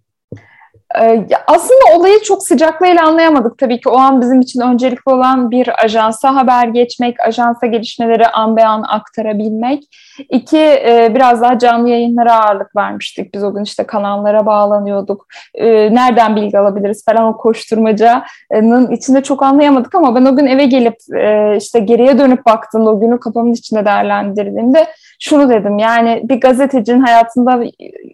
D: Ee, aslında olayı çok sıcaklığıyla anlayamadık tabii ki. O an bizim için öncelikli olan bir ajansa haber geçmek, ajansa gelişmeleri an be an aktarabilmek. İki, e, biraz daha canlı yayınlara ağırlık vermiştik. Biz o gün işte kanallara bağlanıyorduk. E, nereden bilgi alabiliriz falan o koşturmacanın içinde çok anlayamadık ama ben o gün eve gelip e, işte geriye dönüp baktığımda o günü kafamın içinde değerlendirdiğimde şunu dedim yani bir gazetecinin hayatında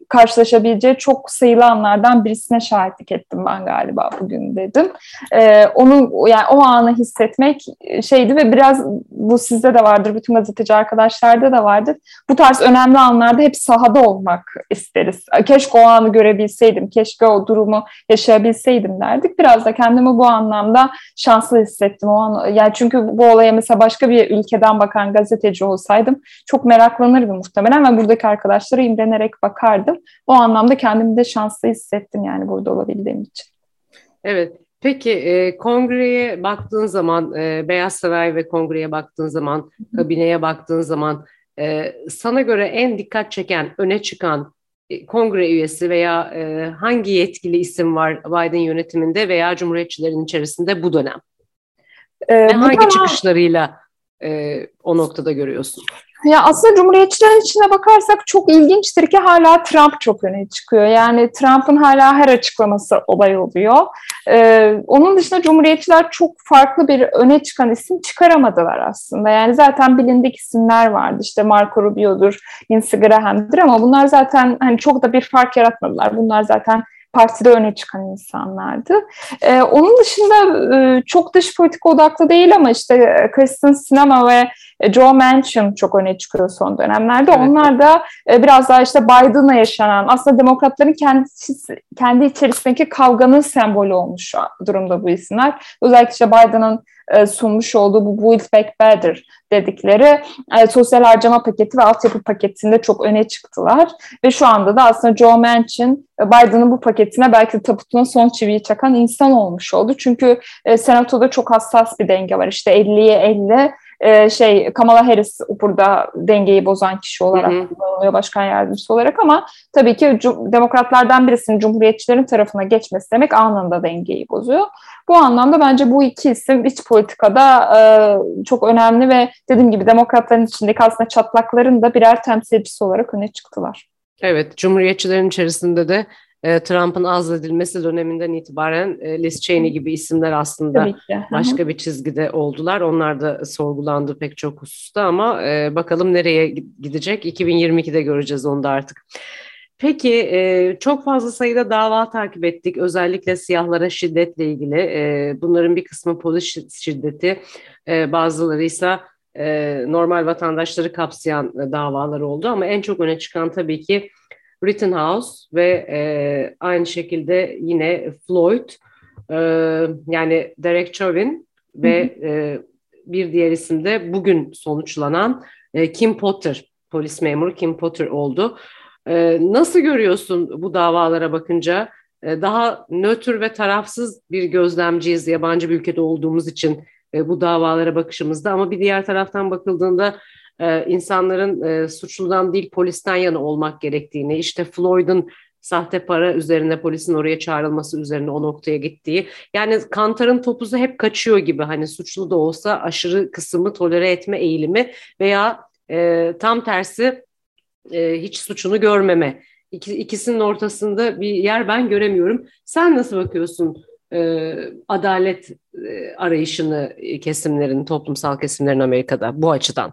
D: karşılaşabileceği çok sayılı anlardan birisine şahitlik ettim ben galiba bugün dedim. Ee, onu yani o anı hissetmek şeydi ve biraz bu sizde de vardır, bütün gazeteci arkadaşlarda da vardır. Bu tarz önemli anlarda hep sahada olmak isteriz. Keşke o anı görebilseydim, keşke o durumu yaşayabilseydim derdik. Biraz da kendimi bu anlamda şanslı hissettim o an. Yani çünkü bu olaya mesela başka bir ülkeden bakan gazeteci olsaydım çok meraklanırdım muhtemelen ve buradaki arkadaşlara imrenerek bakardım. O anlamda kendimi de şanslı hissettim yani burada olabildiğim için.
A: Evet. Peki e, kongreye baktığın zaman, e, Beyaz Saray ve kongreye baktığın zaman, kabineye baktığın zaman e, sana göre en dikkat çeken, öne çıkan e, kongre üyesi veya e, hangi yetkili isim var Biden yönetiminde veya Cumhuriyetçilerin içerisinde bu dönem? Ee, ve hangi dönem... çıkışlarıyla e, o noktada görüyorsun?
D: Ya aslında Cumhuriyetçilerin içine bakarsak çok ilginçtir ki hala Trump çok öne çıkıyor. Yani Trump'ın hala her açıklaması olay oluyor. Ee, onun dışında Cumhuriyetçiler çok farklı bir öne çıkan isim çıkaramadılar aslında. Yani zaten bilindik isimler vardı. İşte Marco Rubio'dur, Lindsey Graham'dır ama bunlar zaten hani çok da bir fark yaratmadılar. Bunlar zaten partide öne çıkan insanlardı. Ee, onun dışında e, çok dış politika odaklı değil ama işte Kristen Sinema ve Joe Manchin çok öne çıkıyor son dönemlerde. Evet. Onlar da e, biraz daha işte Biden'la yaşanan aslında demokratların kendi, kendi içerisindeki kavganın sembolü olmuş durumda bu isimler. Özellikle işte Biden'ın e, sunmuş olduğu bu Build Back Better dedikleri e, sosyal harcama paketi ve altyapı paketinde çok öne çıktılar. Ve şu anda da aslında Joe Manchin e, Biden'ın bu paketine belki de tabutuna son çiviyi çakan insan olmuş oldu. Çünkü e, senatoda çok hassas bir denge var. İşte 50'ye 50 e, şey Kamala Harris burada dengeyi bozan kişi olarak kullanılıyor başkan yardımcısı olarak ama tabii ki demokratlardan birisinin cumhuriyetçilerin tarafına geçmesi demek anında dengeyi bozuyor. Bu anlamda bence bu iki isim iç politikada e, çok önemli ve dediğim gibi demokratların içindeki aslında çatlakların da birer temsilcisi olarak öne çıktılar.
A: Evet, cumhuriyetçilerin içerisinde de e, Trump'ın azledilmesi döneminden itibaren e, Liz Cheney gibi isimler aslında başka bir çizgide oldular. Onlar da sorgulandı pek çok hususta ama e, bakalım nereye gidecek 2022'de göreceğiz onu da artık. Peki e, çok fazla sayıda dava takip ettik. Özellikle siyahlara şiddetle ilgili. E, bunların bir kısmı polis şiddeti, e, bazıları ise normal vatandaşları kapsayan davalar oldu. Ama en çok öne çıkan tabii ki Rittenhouse ve e, aynı şekilde yine Floyd, e, yani Derek Chauvin ve e, bir diğer isim de bugün sonuçlanan e, Kim Potter, polis memuru Kim Potter oldu. E, nasıl görüyorsun bu davalara bakınca? E, daha nötr ve tarafsız bir gözlemciyiz yabancı bir ülkede olduğumuz için e, bu davalara bakışımızda ama bir diğer taraftan bakıldığında e, insanların e, suçludan değil polisten yana olmak gerektiğini, işte Floyd'un sahte para üzerine polisin oraya çağrılması üzerine o noktaya gittiği. Yani Kantar'ın topuzu hep kaçıyor gibi hani suçlu da olsa aşırı kısmı tolere etme eğilimi veya e, tam tersi e, hiç suçunu görmeme. İki, ikisinin ortasında bir yer ben göremiyorum. Sen nasıl bakıyorsun e, adalet e, arayışını kesimlerin, toplumsal kesimlerin Amerika'da bu açıdan?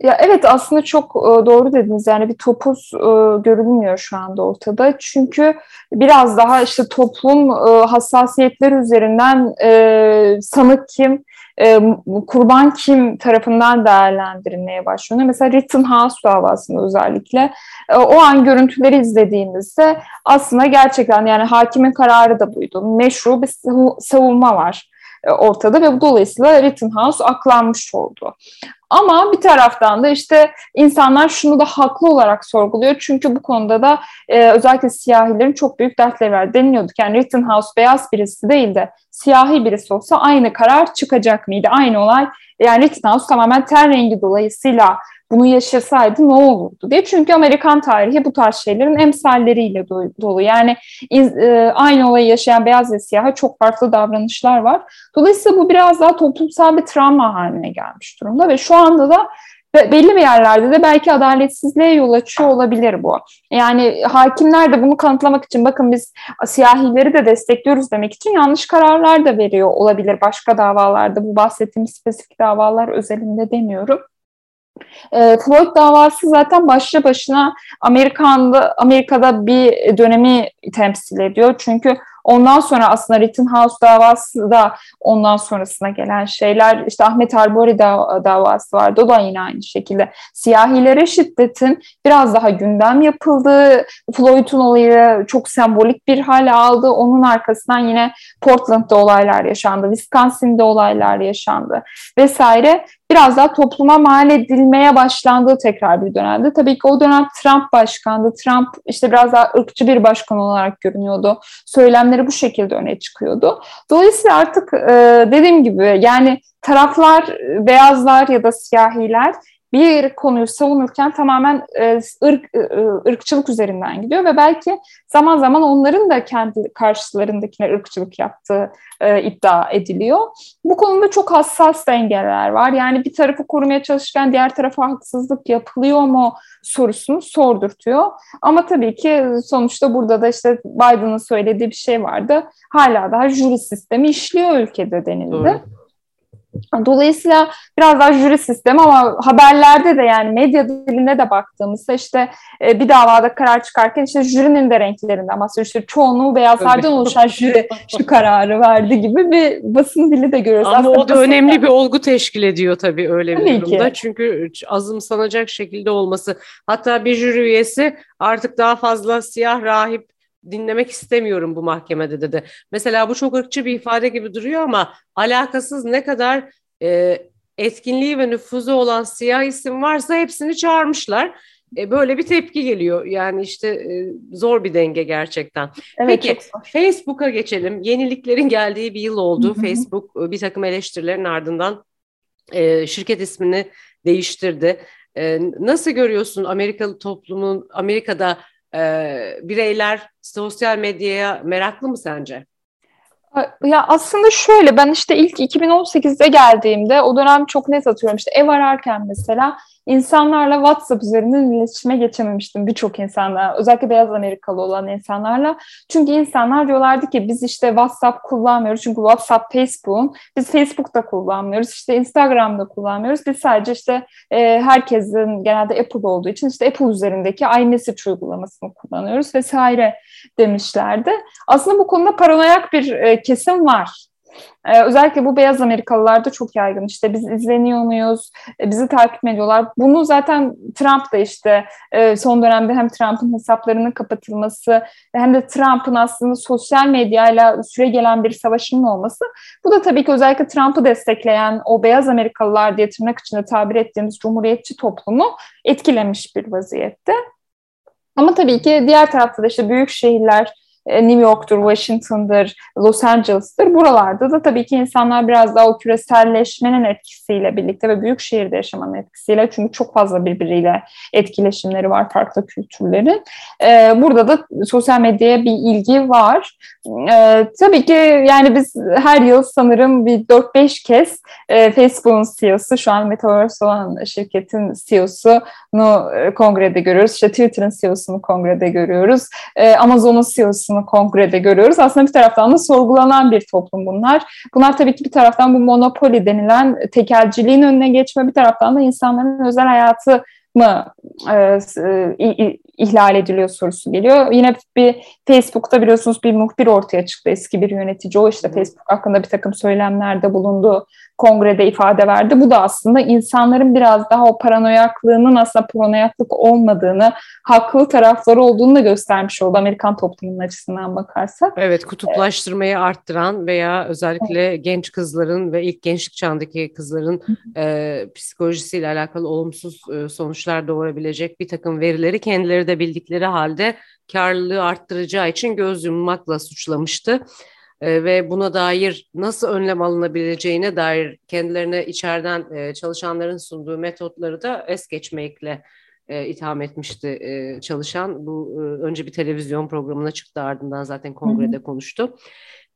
D: Ya evet aslında çok e, doğru dediniz yani bir topuz e, görülmüyor şu anda ortada çünkü biraz daha işte toplum e, hassasiyetleri üzerinden sanık kim, kurban kim tarafından değerlendirilmeye başlıyor. Mesela Rittenhouse davasında özellikle o an görüntüleri izlediğimizde aslında gerçekten yani hakimin kararı da buydu. Meşru bir savunma var ortada ve bu dolayısıyla Rittenhouse aklanmış oldu. Ama bir taraftan da işte insanlar şunu da haklı olarak sorguluyor. Çünkü bu konuda da e, özellikle siyahilerin çok büyük dertleri var. Deniliyordu yani Rittenhouse beyaz birisi değil de siyahi birisi olsa aynı karar çıkacak mıydı? Aynı olay yani Rittenhouse tamamen ten rengi dolayısıyla bunu yaşasaydı ne olurdu diye. Çünkü Amerikan tarihi bu tarz şeylerin emsalleriyle dolu. Yani e, aynı olayı yaşayan beyaz ve siyaha çok farklı davranışlar var. Dolayısıyla bu biraz daha toplumsal bir travma haline gelmiş durumda ve şu anda da belli bir yerlerde de belki adaletsizliğe yol açıyor olabilir bu. Yani hakimler de bunu kanıtlamak için bakın biz siyahileri de destekliyoruz demek için yanlış kararlar da veriyor olabilir başka davalarda. Bu bahsettiğim spesifik davalar özelinde demiyorum. E, Floyd davası zaten başlı başına Amerika'da Amerika'da bir dönemi temsil ediyor. Çünkü ondan sonra aslında Rittenhouse davası da ondan sonrasına gelen şeyler. İşte Ahmet Arbori davası vardı. O da yine aynı şekilde. Siyahilere şiddetin biraz daha gündem yapıldığı, Floyd'un olayı çok sembolik bir hale aldı. Onun arkasından yine Portland'da olaylar yaşandı, Wisconsin'de olaylar yaşandı vesaire biraz daha topluma mal edilmeye başlandığı tekrar bir dönemde. Tabii ki o dönem Trump başkandı. Trump işte biraz daha ırkçı bir başkan olarak görünüyordu. Söylemleri bu şekilde öne çıkıyordu. Dolayısıyla artık e, dediğim gibi yani taraflar beyazlar ya da siyahiler bir konuyu savunurken tamamen e, ırk, e, ırkçılık üzerinden gidiyor ve belki zaman zaman onların da kendi karşılarındakine ırkçılık yaptığı e, iddia ediliyor. Bu konuda çok hassas dengeler var. Yani bir tarafı korumaya çalışırken diğer tarafa haksızlık yapılıyor mu sorusunu sordurtuyor. Ama tabii ki sonuçta burada da işte Biden'ın söylediği bir şey vardı. Hala daha jüri sistemi işliyor ülkede denildi. Doğru. Dolayısıyla biraz daha jüri sistemi ama haberlerde de yani medya dilinde de baktığımızda işte e, bir davada karar çıkarken işte jürinin de renklerinden bahsediyor. İşte çoğunluğu beyazlardan oluşan jüri şu kararı verdi gibi bir basın dili de görüyoruz.
A: Ama Aslında o da basın... önemli bir olgu teşkil ediyor tabii öyle bir tabii durumda. Ki. Çünkü azımsanacak şekilde olması. Hatta bir jüri üyesi artık daha fazla siyah rahip dinlemek istemiyorum bu mahkemede dedi. Mesela bu çok ırkçı bir ifade gibi duruyor ama alakasız ne kadar e, etkinliği ve nüfuzu olan siyah isim varsa hepsini çağırmışlar. E, böyle bir tepki geliyor. Yani işte e, zor bir denge gerçekten. Evet, Peki Facebook'a geçelim. Yeniliklerin geldiği bir yıl oldu. Hı hı. Facebook e, bir takım eleştirilerin ardından e, şirket ismini değiştirdi. E, nasıl görüyorsun Amerikalı toplumun Amerika'da e, bireyler sosyal medyaya meraklı mı sence?
D: Ya aslında şöyle ben işte ilk 2018'de geldiğimde o dönem çok net atıyorum işte ev ararken mesela insanlarla WhatsApp üzerinden iletişime geçememiştim birçok insanla. Özellikle beyaz Amerikalı olan insanlarla. Çünkü insanlar diyorlardı ki biz işte WhatsApp kullanmıyoruz. Çünkü WhatsApp Facebook'un. Biz Facebook'ta kullanmıyoruz. işte Instagram'da kullanmıyoruz. Biz sadece işte e, herkesin genelde Apple olduğu için işte Apple üzerindeki iMessage uygulamasını kullanıyoruz vesaire demişlerdi. Aslında bu konuda paranoyak bir e, kesim var. Ee, özellikle bu beyaz Amerikalılarda çok yaygın. İşte biz izleniyor muyuz? E, bizi takip ediyorlar. Bunu zaten Trump da işte e, son dönemde hem Trump'ın hesaplarının kapatılması hem de Trump'ın aslında sosyal medyayla süre gelen bir savaşının olması. Bu da tabii ki özellikle Trump'ı destekleyen o beyaz Amerikalılar diye tırnak içinde tabir ettiğimiz cumhuriyetçi toplumu etkilemiş bir vaziyette. Ama tabii ki diğer tarafta da işte büyük şehirler New York'tur, Washington'dır, Los Angeles'tır. Buralarda da tabii ki insanlar biraz daha o küreselleşmenin etkisiyle birlikte ve büyük şehirde yaşamanın etkisiyle çünkü çok fazla birbiriyle etkileşimleri var farklı kültürlerin. E, burada da sosyal medyaya bir ilgi var. E, tabii ki yani biz her yıl sanırım bir 4-5 kez Facebook'un CEO'su şu an Metaverse olan şirketin CEO'sunu kongrede görüyoruz. İşte Twitter'ın CEO'sunu kongrede görüyoruz. Amazon'un CEO'sunu kongrede görüyoruz. Aslında bir taraftan da sorgulanan bir toplum bunlar. Bunlar tabii ki bir taraftan bu monopoli denilen tekelciliğin önüne geçme, bir taraftan da insanların özel hayatı mı e, e, ihlal ediliyor sorusu geliyor. Yine bir Facebook'ta biliyorsunuz bir muhbir ortaya çıktı eski bir yönetici. O işte Facebook hakkında bir takım söylemlerde bulundu kongrede ifade verdi. Bu da aslında insanların biraz daha o paranoyaklığının aslında paranoyaklık olmadığını, haklı tarafları olduğunu da göstermiş oldu Amerikan toplumunun açısından bakarsak.
A: Evet, kutuplaştırmayı evet. arttıran veya özellikle evet. genç kızların ve ilk gençlik çağındaki kızların e, psikolojisiyle alakalı olumsuz e, sonuçlar doğurabilecek bir takım verileri kendileri de bildikleri halde karlılığı arttıracağı için göz yummakla suçlamıştı e, ve buna dair nasıl önlem alınabileceğine dair kendilerine içeriden e, çalışanların sunduğu metotları da es geçmekle e, itham etmişti e, çalışan. Bu e, önce bir televizyon programına çıktı ardından zaten kongrede konuştu.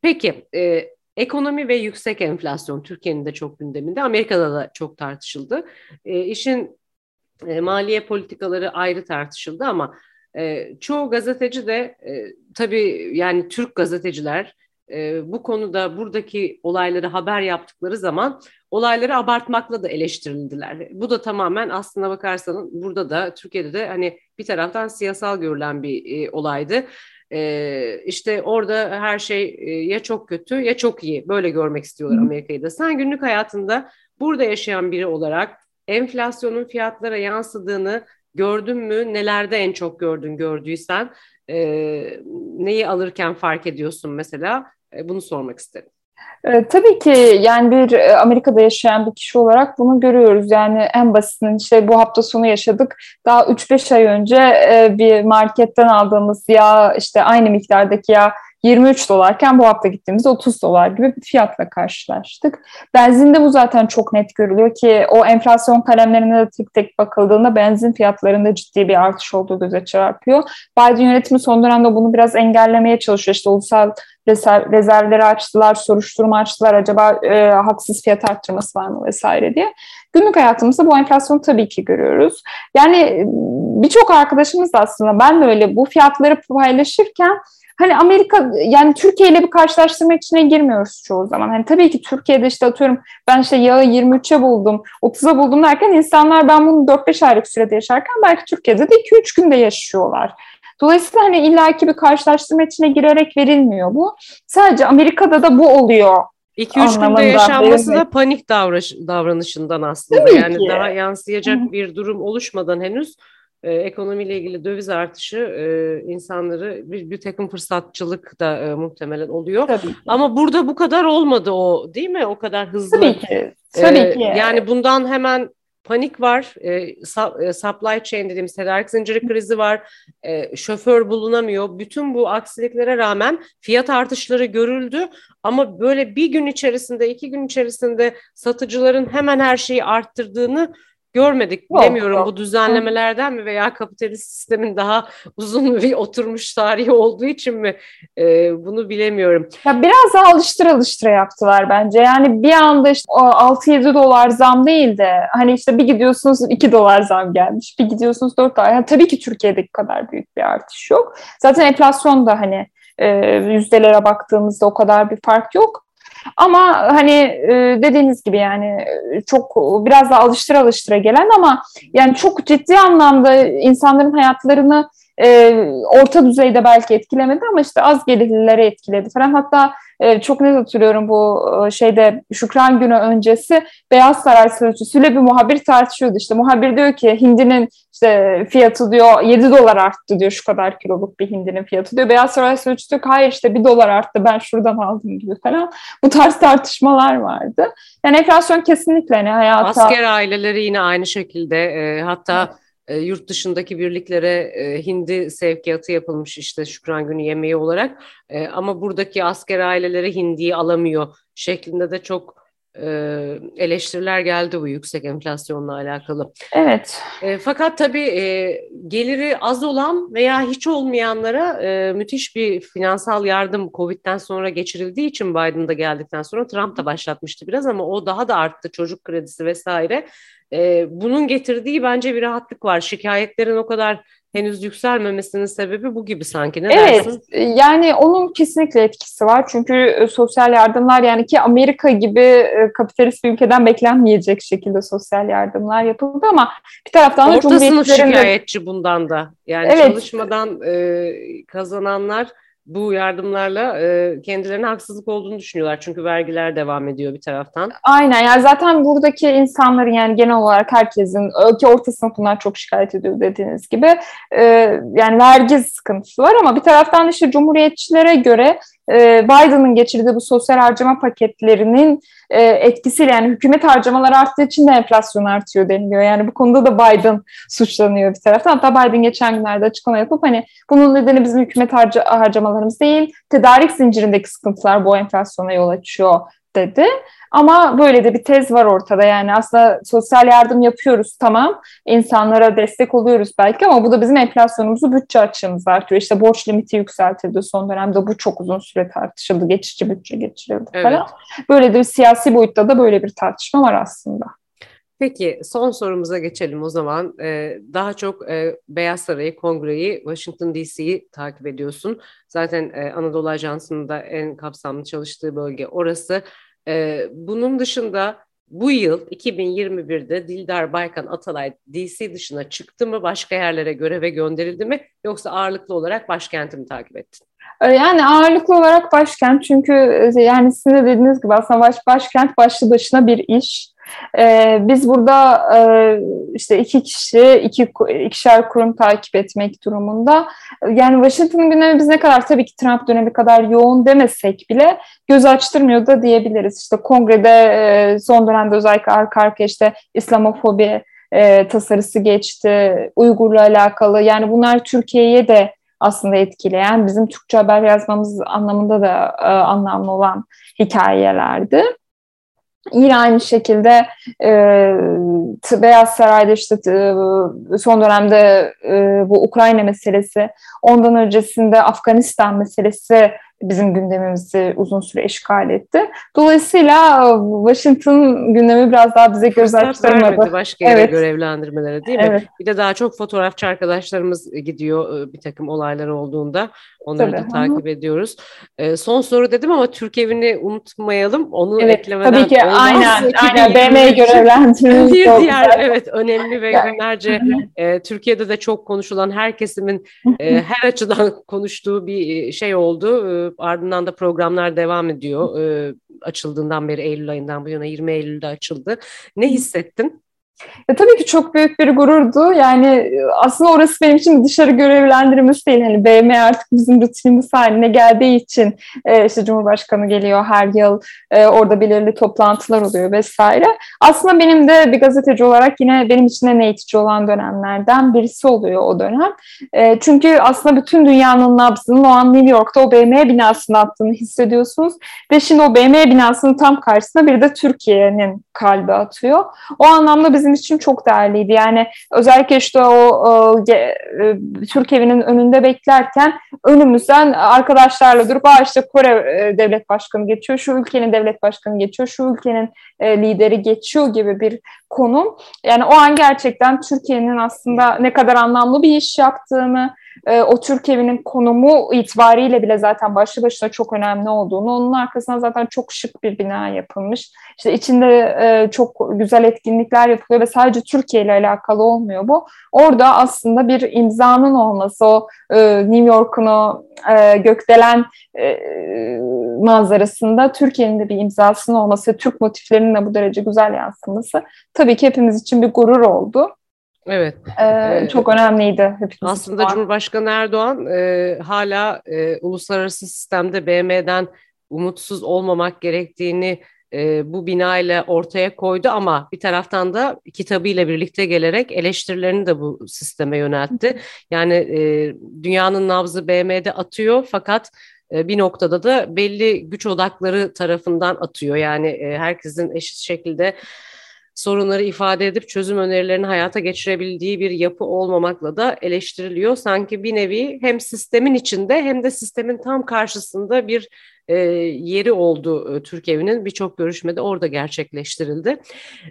A: Peki e, ekonomi ve yüksek enflasyon Türkiye'nin de çok gündeminde Amerika'da da çok tartışıldı. E, işin e, maliye politikaları ayrı tartışıldı ama e, çoğu gazeteci de e, tabii yani Türk gazeteciler e, bu konuda buradaki olayları haber yaptıkları zaman olayları abartmakla da eleştirildiler. Bu da tamamen aslına bakarsanız burada da Türkiye'de de hani bir taraftan siyasal görülen bir e, olaydı. E, işte orada her şey e, ya çok kötü ya çok iyi böyle görmek istiyorlar Amerika'yı da. Sen günlük hayatında burada yaşayan biri olarak enflasyonun fiyatlara yansıdığını gördün mü? Nelerde en çok gördün gördüysen? E, neyi alırken fark ediyorsun mesela? E, bunu sormak isterim.
D: E, tabii ki yani bir e, Amerika'da yaşayan bir kişi olarak bunu görüyoruz. Yani en basitinden işte bu hafta sonu yaşadık. Daha 3-5 ay önce e, bir marketten aldığımız yağ işte aynı miktardaki yağ 23 dolarken bu hafta gittiğimizde 30 dolar gibi bir fiyatla karşılaştık. Benzinde bu zaten çok net görülüyor ki o enflasyon kalemlerine de tek tek bakıldığında benzin fiyatlarında ciddi bir artış olduğu göze çarpıyor. Biden yönetimi son dönemde bunu biraz engellemeye çalışıyor. İşte ulusal rezerv, rezervleri açtılar, soruşturma açtılar. Acaba e, haksız fiyat arttırması var mı vesaire diye. Günlük hayatımızda bu enflasyonu tabii ki görüyoruz. Yani birçok arkadaşımız da aslında ben de öyle bu fiyatları paylaşırken hani Amerika yani Türkiye ile bir karşılaştırma içine girmiyoruz çoğu zaman. Hani tabii ki Türkiye'de işte atıyorum ben işte yağı 23'e buldum, 30'a buldum derken insanlar ben bunu 4-5 aylık sürede yaşarken belki Türkiye'de de 2-3 günde yaşıyorlar. Dolayısıyla hani illaki bir karşılaştırma içine girerek verilmiyor bu. Sadece Amerika'da da bu oluyor
A: 2-3 günde yaşanması da panik davranış, davranışından aslında. Tabii yani ki. daha yansıyacak Hı. bir durum oluşmadan henüz e, ekonomiyle ilgili döviz artışı e, insanları bir, bir takım fırsatçılık da e, muhtemelen oluyor. Tabii Ama burada bu kadar olmadı o değil mi? O kadar hızlı.
D: Tabii ki. Tabii e, ki.
A: Yani bundan hemen panik var, e, e, supply chain dediğimiz tedarik zinciri krizi var, e, şoför bulunamıyor. Bütün bu aksiliklere rağmen fiyat artışları görüldü ama böyle bir gün içerisinde, iki gün içerisinde satıcıların hemen her şeyi arttırdığını görmedik. Yok, Bilemiyorum yok. bu düzenlemelerden mi veya kapitalist sistemin daha uzun [LAUGHS] bir oturmuş tarihi olduğu için mi e, bunu bilemiyorum.
D: Ya biraz daha alıştıra alıştıra yaptılar bence. Yani bir anda işte 6-7 dolar zam değil de hani işte bir gidiyorsunuz 2 dolar zam gelmiş. Bir gidiyorsunuz 4 dolar. Yani tabii ki Türkiye'deki kadar büyük bir artış yok. Zaten enflasyon da hani e, yüzdelere baktığımızda o kadar bir fark yok. Ama hani e, dediğiniz gibi yani e, çok biraz daha alıştıra alıştıra gelen ama yani çok ciddi anlamda insanların hayatlarını e, orta düzeyde belki etkilemedi ama işte az gelirlilere etkiledi falan. Hatta e, çok net hatırlıyorum bu e, şeyde Şükran Günü öncesi Beyaz Saray Sözcüsü'yle bir muhabir tartışıyordu. İşte muhabir diyor ki hindinin işte fiyatı diyor 7 dolar arttı diyor şu kadar kiloluk bir hindinin fiyatı diyor. Beyaz Saray Sözcüsü diyor ki hayır işte 1 dolar arttı ben şuradan aldım gibi falan. Bu tarz tartışmalar vardı. Yani enflasyon kesinlikle hani hayata...
A: Asker aileleri yine aynı şekilde e, hatta e, yurt dışındaki birliklere e, hindi sevkiyatı yapılmış işte Şükran Günü yemeği olarak e, ama buradaki asker aileleri hindiyi alamıyor şeklinde de çok eleştiriler geldi bu yüksek enflasyonla alakalı.
D: Evet.
A: E, fakat tabii e, geliri az olan veya hiç olmayanlara e, müthiş bir finansal yardım Covid'den sonra geçirildiği için Biden'da geldikten sonra Trump da başlatmıştı biraz ama o daha da arttı çocuk kredisi vesaire. E, bunun getirdiği bence bir rahatlık var. Şikayetlerin o kadar henüz yükselmemesinin sebebi bu gibi sanki. Ne
D: evet,
A: dersin?
D: yani onun kesinlikle etkisi var. Çünkü e, sosyal yardımlar yani ki Amerika gibi e, kapitalist bir ülkeden beklenmeyecek şekilde sosyal yardımlar yapıldı ama bir taraftan da
A: Orta sınıf şikayetçi bundan da. Yani
D: Evet.
A: çalışmadan e, kazananlar bu yardımlarla e, kendilerine haksızlık olduğunu düşünüyorlar. Çünkü vergiler devam ediyor bir taraftan.
D: Aynen yani zaten buradaki insanların yani genel olarak herkesin ö, ki orta sınıfından çok şikayet ediyor dediğiniz gibi e, yani vergi sıkıntısı var ama bir taraftan işte cumhuriyetçilere göre e, Biden'ın geçirdiği bu sosyal harcama paketlerinin e, etkisiyle yani hükümet harcamaları arttığı için de enflasyon artıyor deniliyor. Yani bu konuda da Biden suçlanıyor bir taraftan. Hatta Biden geçen günlerde açıklama yapıp hani bunun nedeni bizim hükümet harca harcamalarımız değil, tedarik zincirindeki sıkıntılar bu enflasyona yol açıyor dedi. Ama böyle de bir tez var ortada yani aslında sosyal yardım yapıyoruz tamam insanlara destek oluyoruz belki ama bu da bizim enflasyonumuzu bütçe açığımızı artırıyor. İşte borç limiti yükseltildi son dönemde bu çok uzun süre tartışıldı geçici bütçe geçirildi
A: Evet.
D: falan. Böyle de bir siyasi boyutta da böyle bir tartışma var aslında.
A: Peki son sorumuza geçelim o zaman. Ee, daha çok e, Beyaz Sarayı, Kongre'yi, Washington DC'yi takip ediyorsun. Zaten e, Anadolu Ajansı'nın da en kapsamlı çalıştığı bölge orası. Ee, bunun dışında bu yıl 2021'de Dildar Baykan Atalay DC dışına çıktı mı? Başka yerlere göreve gönderildi mi? Yoksa ağırlıklı olarak başkenti mi takip ettin?
D: Ee, Yani ağırlıklı olarak başkent çünkü e, yani sizin de dediğiniz gibi aslında baş, başkent başlı başına bir iş. Ee, biz burada e, işte iki kişi, iki ikişer kurum takip etmek durumunda. Yani Washington gündemi biz ne kadar tabii ki Trump dönemi kadar yoğun demesek bile göz açtırmıyor da diyebiliriz. İşte kongrede e, son dönemde özellikle arka arkaya işte İslamofobi e, tasarısı geçti, Uygur'la alakalı. Yani bunlar Türkiye'ye de aslında etkileyen, bizim Türkçe haber yazmamız anlamında da e, anlamlı olan hikayelerdi. Yine aynı şekilde e, Beyaz Saray'da işte e, son dönemde e, bu Ukrayna meselesi, ondan öncesinde Afganistan meselesi bizim gündemimizi uzun süre işgal etti. Dolayısıyla Washington gündemi biraz daha bize göz açtırmadı.
A: başka yere
D: Evet.
A: görevlendirmelere değil mi?
D: Evet.
A: Bir de daha çok fotoğrafçı arkadaşlarımız gidiyor e, bir takım olaylar olduğunda. Onları
D: Tabii.
A: da takip ediyoruz. E, son soru dedim ama Türk evini unutmayalım. Onu
D: Evet,
A: eklemeden
D: tabii ki
A: olmaz.
D: aynen,
A: 2023
D: aynen BM'ye görevlendirmemiz
A: bir diğer evet önemli ve günlerce e, Türkiye'de de çok konuşulan her kesimin e, her açıdan [LAUGHS] konuştuğu bir e, şey oldu. E, ardından da programlar devam ediyor. E, açıldığından beri Eylül ayından bu yana 20 Eylül'de açıldı. Ne hissettin?
D: E, tabii ki çok büyük bir gururdu. Yani e, aslında orası benim için dışarı görevlendirmesi değil. Hani BM artık bizim rutinimiz haline geldiği için e, işte Cumhurbaşkanı geliyor her yıl. e, orada belirli toplantılar oluyor vesaire. Aslında benim de bir gazeteci olarak yine benim için en eğitici olan dönemlerden birisi oluyor o dönem. E, çünkü aslında bütün dünyanın nabzının o an New York'ta o BM binasına attığını hissediyorsunuz. Ve şimdi o BM binasının tam karşısına bir de Türkiye'nin kalbi atıyor. O anlamda bizim için çok değerliydi. Yani özellikle işte o, ge- e, Türk evinin önünde beklerken önümüzden arkadaşlarla durup Aa işte Kore e, devlet başkanı geçiyor, şu ülkenin devlet başkanı geçiyor, şu ülkenin e, lideri geçiyor gibi bir konum. Yani o an gerçekten Türkiye'nin aslında ne kadar anlamlı bir iş yaptığını, e, o Türk evinin konumu itibariyle bile zaten başlı başına çok önemli olduğunu, onun arkasına zaten çok şık bir bina yapılmış. İşte içinde e, çok güzel etkinlikler yapılıyor ve sadece Türkiye ile alakalı olmuyor bu. Orada aslında bir imzanın olması, o e, New York'un o e, gökdelen e, manzarasında Türkiye'nin de bir imzasının olması, Türk motiflerinin de bu derece güzel yansıması tabii ki hepimiz için bir gurur oldu.
A: Evet.
D: E,
A: Evet.
D: Çok önemliydi hepimiz.
A: Aslında Cumhurbaşkanı Erdoğan e, hala e, uluslararası sistemde BM'den umutsuz olmamak gerektiğini e, bu binayla ortaya koydu ama bir taraftan da kitabıyla birlikte gelerek eleştirilerini de bu sisteme yöneltti. Yani e, dünyanın nabzı BM'de atıyor fakat e, bir noktada da belli güç odakları tarafından atıyor. Yani e, herkesin eşit şekilde sorunları ifade edip çözüm önerilerini hayata geçirebildiği bir yapı olmamakla da eleştiriliyor. Sanki bir nevi hem sistemin içinde hem de sistemin tam karşısında bir e, yeri oldu e, Türk Evi'nin birçok görüşmede orada gerçekleştirildi.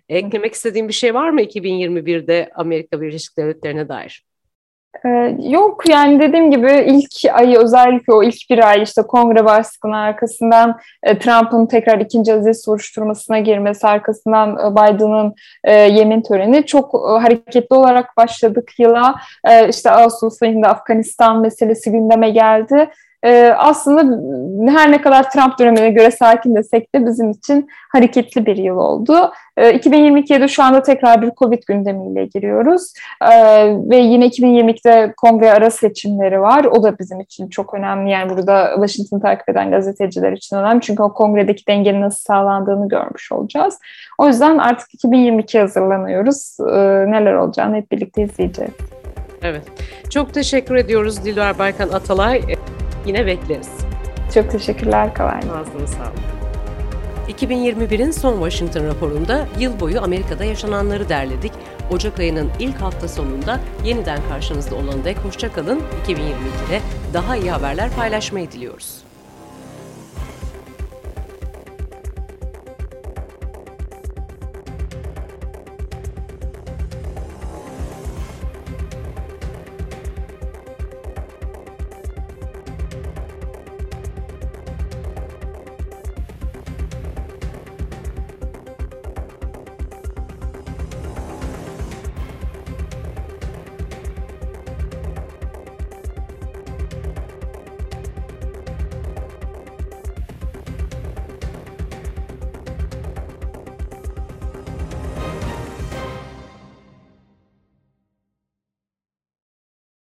A: Eklemek istediğim bir şey var mı 2021'de Amerika Birleşik Devletleri'ne dair?
D: Ee, yok yani dediğim gibi ilk ayı özellikle o ilk bir ay işte kongre baskını arkasından e, Trump'ın tekrar ikinci aziz soruşturmasına girmesi arkasından e, Biden'ın e, yemin töreni çok e, hareketli olarak başladık yıla. E, işte Ağustos ayında Afganistan meselesi gündeme geldi e, aslında her ne kadar Trump dönemine göre sakin desek de bizim için hareketli bir yıl oldu. E, 2022'de şu anda tekrar bir Covid gündemiyle giriyoruz e, ve yine 2022'de kongre ara seçimleri var. O da bizim için çok önemli. Yani burada Washington takip eden gazeteciler için önemli. Çünkü o kongredeki dengenin nasıl sağlandığını görmüş olacağız. O yüzden artık 2022 hazırlanıyoruz. E, neler olacağını hep birlikte izleyeceğiz.
A: Evet. Çok teşekkür ediyoruz Dilber Baykan Atalay. Yine bekleriz.
D: Çok teşekkürler Kavay.
A: Ağzına sağlık. 2021'in son Washington raporunda yıl boyu Amerika'da yaşananları derledik. Ocak ayının ilk hafta sonunda yeniden karşınızda olan dek hoşçakalın. 2022'de daha iyi haberler paylaşmayı diliyoruz.